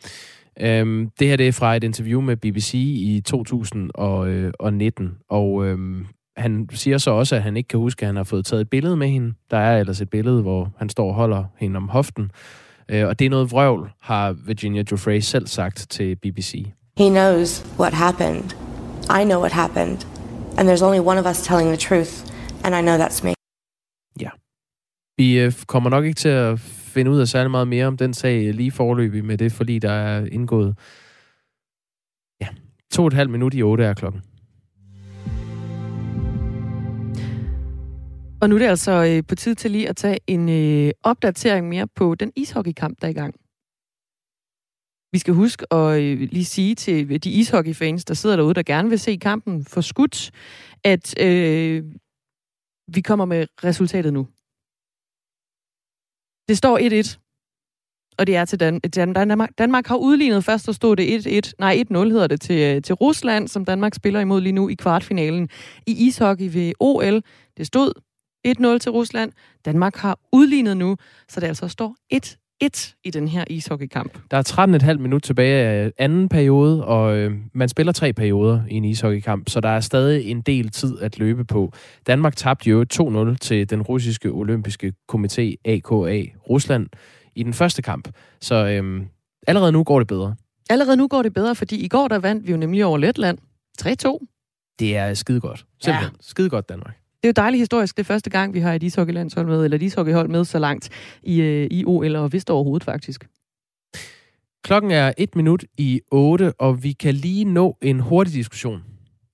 Speaker 1: Øh, det her det er fra et interview med BBC i 2019, og øh, øhm, han siger så også, at han ikke kan huske, at han har fået taget et billede med hende. Der er ellers et billede, hvor han står og holder hende om hoften. Øh, og det er noget vrøvl, har Virginia Giuffre selv sagt til BBC.
Speaker 17: He knows what happened. I know what happened. And there's only one of us telling the truth. And I know that's me.
Speaker 1: Ja. Vi øh, kommer nok ikke til at finde ud af særlig meget mere om den sag lige forløbig med det forlig, der er indgået. Ja, to og et halvt minut i otte er klokken.
Speaker 2: Og nu er det altså øh, på tid til lige at tage en øh, opdatering mere på den ishockeykamp, der er i gang. Vi skal huske at øh, lige sige til de ishockeyfans, der sidder derude, der gerne vil se kampen for skudt, at øh, vi kommer med resultatet nu. Det står 1-1, og det er til Dan- Danmark. Danmark har udlignet først, så stod det 1-1, nej 1-0 hedder det til, øh, til Rusland, som Danmark spiller imod lige nu i kvartfinalen i ishockey ved OL. Det stod 1-0 til Rusland. Danmark har udlignet nu, så det altså står 1-1 i den her ishockeykamp.
Speaker 1: Der er 13,5 minut tilbage af anden periode, og øh, man spiller tre perioder i en ishockeykamp, så der er stadig en del tid at løbe på. Danmark tabte jo 2-0 til den russiske olympiske komité AKA Rusland i den første kamp. Så øh, allerede nu går det bedre.
Speaker 2: Allerede nu går det bedre, fordi i går der vandt vi jo nemlig over Letland 3-2.
Speaker 1: Det er skide godt. Simpelthen. Ja. Skide godt, Danmark.
Speaker 2: Det er jo dejligt historisk. Det er første gang, vi har et ishockeylandshold med, eller et ishockeyhold med så langt i, øh, i OL, og vist overhovedet faktisk.
Speaker 1: Klokken er et minut i 8, og vi kan lige nå en hurtig diskussion.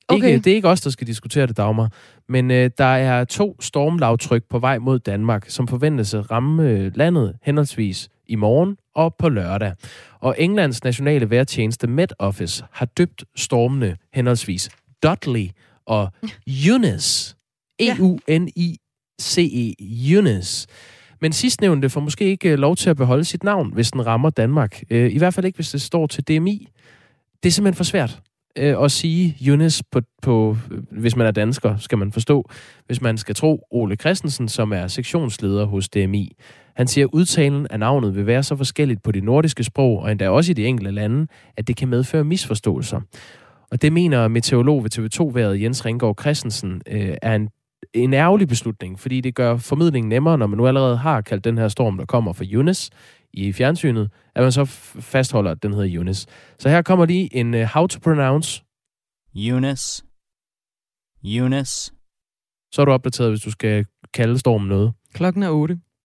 Speaker 1: Okay. Ikke, det er ikke os, der skal diskutere det, Dagmar. Men øh, der er to stormlavtryk på vej mod Danmark, som forventes at ramme øh, landet henholdsvis i morgen og på lørdag. Og Englands nationale vejrtjeneste Met Office har døbt stormene henholdsvis Dudley og Eunice. E-U-N-I-C-E, Eunice. Men sidstnævnte får måske ikke øh, lov til at beholde sit navn, hvis den rammer Danmark. Øh, I hvert fald ikke, hvis det står til DMI. Det er simpelthen for svært øh, at sige Eunice på, på, hvis man er dansker, skal man forstå. Hvis man skal tro Ole Christensen, som er sektionsleder hos DMI. Han siger, at udtalen af navnet vil være så forskelligt på de nordiske sprog, og endda også i de enkelte lande, at det kan medføre misforståelser. Og det mener meteorolog ved TV2-været Jens Ringgaard Christensen øh, er en en ærgerlig beslutning, fordi det gør formidlingen nemmere, når man nu allerede har kaldt den her storm, der kommer fra Eunice i fjernsynet, at man så fastholder, at den hedder Eunice. Så her kommer lige en uh, how to pronounce.
Speaker 18: Eunice. Eunice.
Speaker 1: Så er du opdateret, hvis du skal kalde stormen noget.
Speaker 2: Klokken er 8.